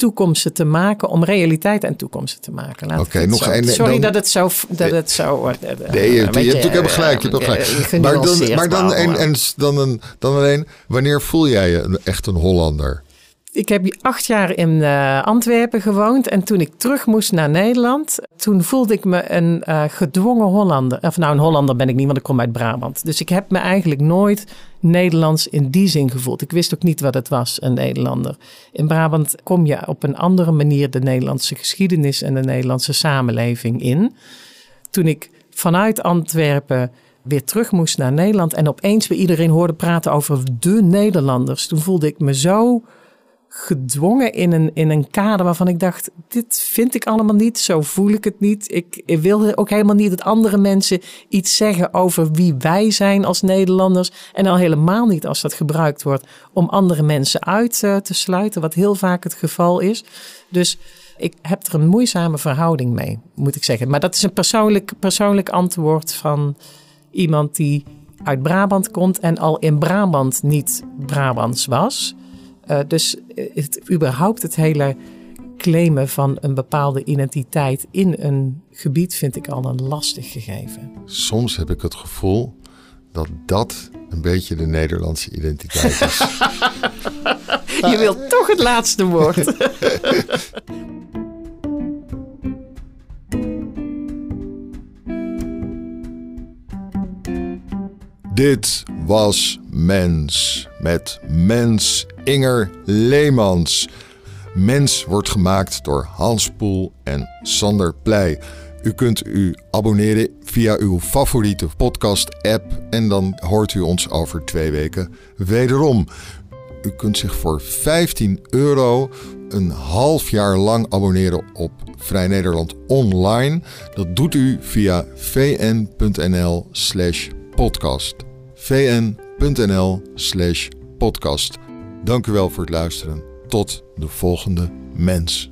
toekomsten te maken, om realiteit en toekomsten te maken. Oké, nog een. Sorry dat het zo. Dat het zo uh, nee, je, je, je, hebt natuurlijk gelijk. Je hebt gelijk. maar dan, maar dan, en, en, dan, een, dan alleen, wanneer voel jij je echt een Hollander? Ik heb acht jaar in uh, Antwerpen gewoond en toen ik terug moest naar Nederland, toen voelde ik me een uh, gedwongen Hollander. Of nou, een Hollander ben ik niet, want ik kom uit Brabant. Dus ik heb me eigenlijk nooit Nederlands in die zin gevoeld. Ik wist ook niet wat het was, een Nederlander. In Brabant kom je op een andere manier de Nederlandse geschiedenis en de Nederlandse samenleving in. Toen ik vanuit Antwerpen weer terug moest naar Nederland en opeens weer iedereen hoorde praten over de Nederlanders, toen voelde ik me zo gedwongen in een, in een kader waarvan ik dacht: dit vind ik allemaal niet, zo voel ik het niet. Ik, wil ook helemaal niet dat andere mensen iets zeggen over wie wij zijn als Nederlanders. En al helemaal niet als dat gebruikt wordt om andere mensen uit uh, te sluiten, wat heel vaak het geval is. Dus ik heb er een moeizame verhouding mee, moet ik zeggen. Maar dat is een persoonlijk, persoonlijk antwoord van iemand die uit Brabant komt en al in Brabant niet Brabants was. Uh, dus het, überhaupt het hele claimen van een bepaalde identiteit in een gebied vind ik al een lastig gegeven. Soms heb ik het gevoel dat dat een beetje de Nederlandse identiteit is. (laughs) Je wilt toch het laatste woord. (laughs) Dit was Mens met Mens Inger Leemans. Mens wordt gemaakt door Hans Poel en Sander Pleij. U kunt u abonneren via uw favoriete podcast-app en dan hoort u ons over twee weken wederom. U kunt zich voor 15 euro een half jaar lang abonneren op Vrij Nederland online. Dat doet u via vn.nl/podcast. vn.nl/podcast. Dank u wel voor het luisteren. Tot de volgende mens.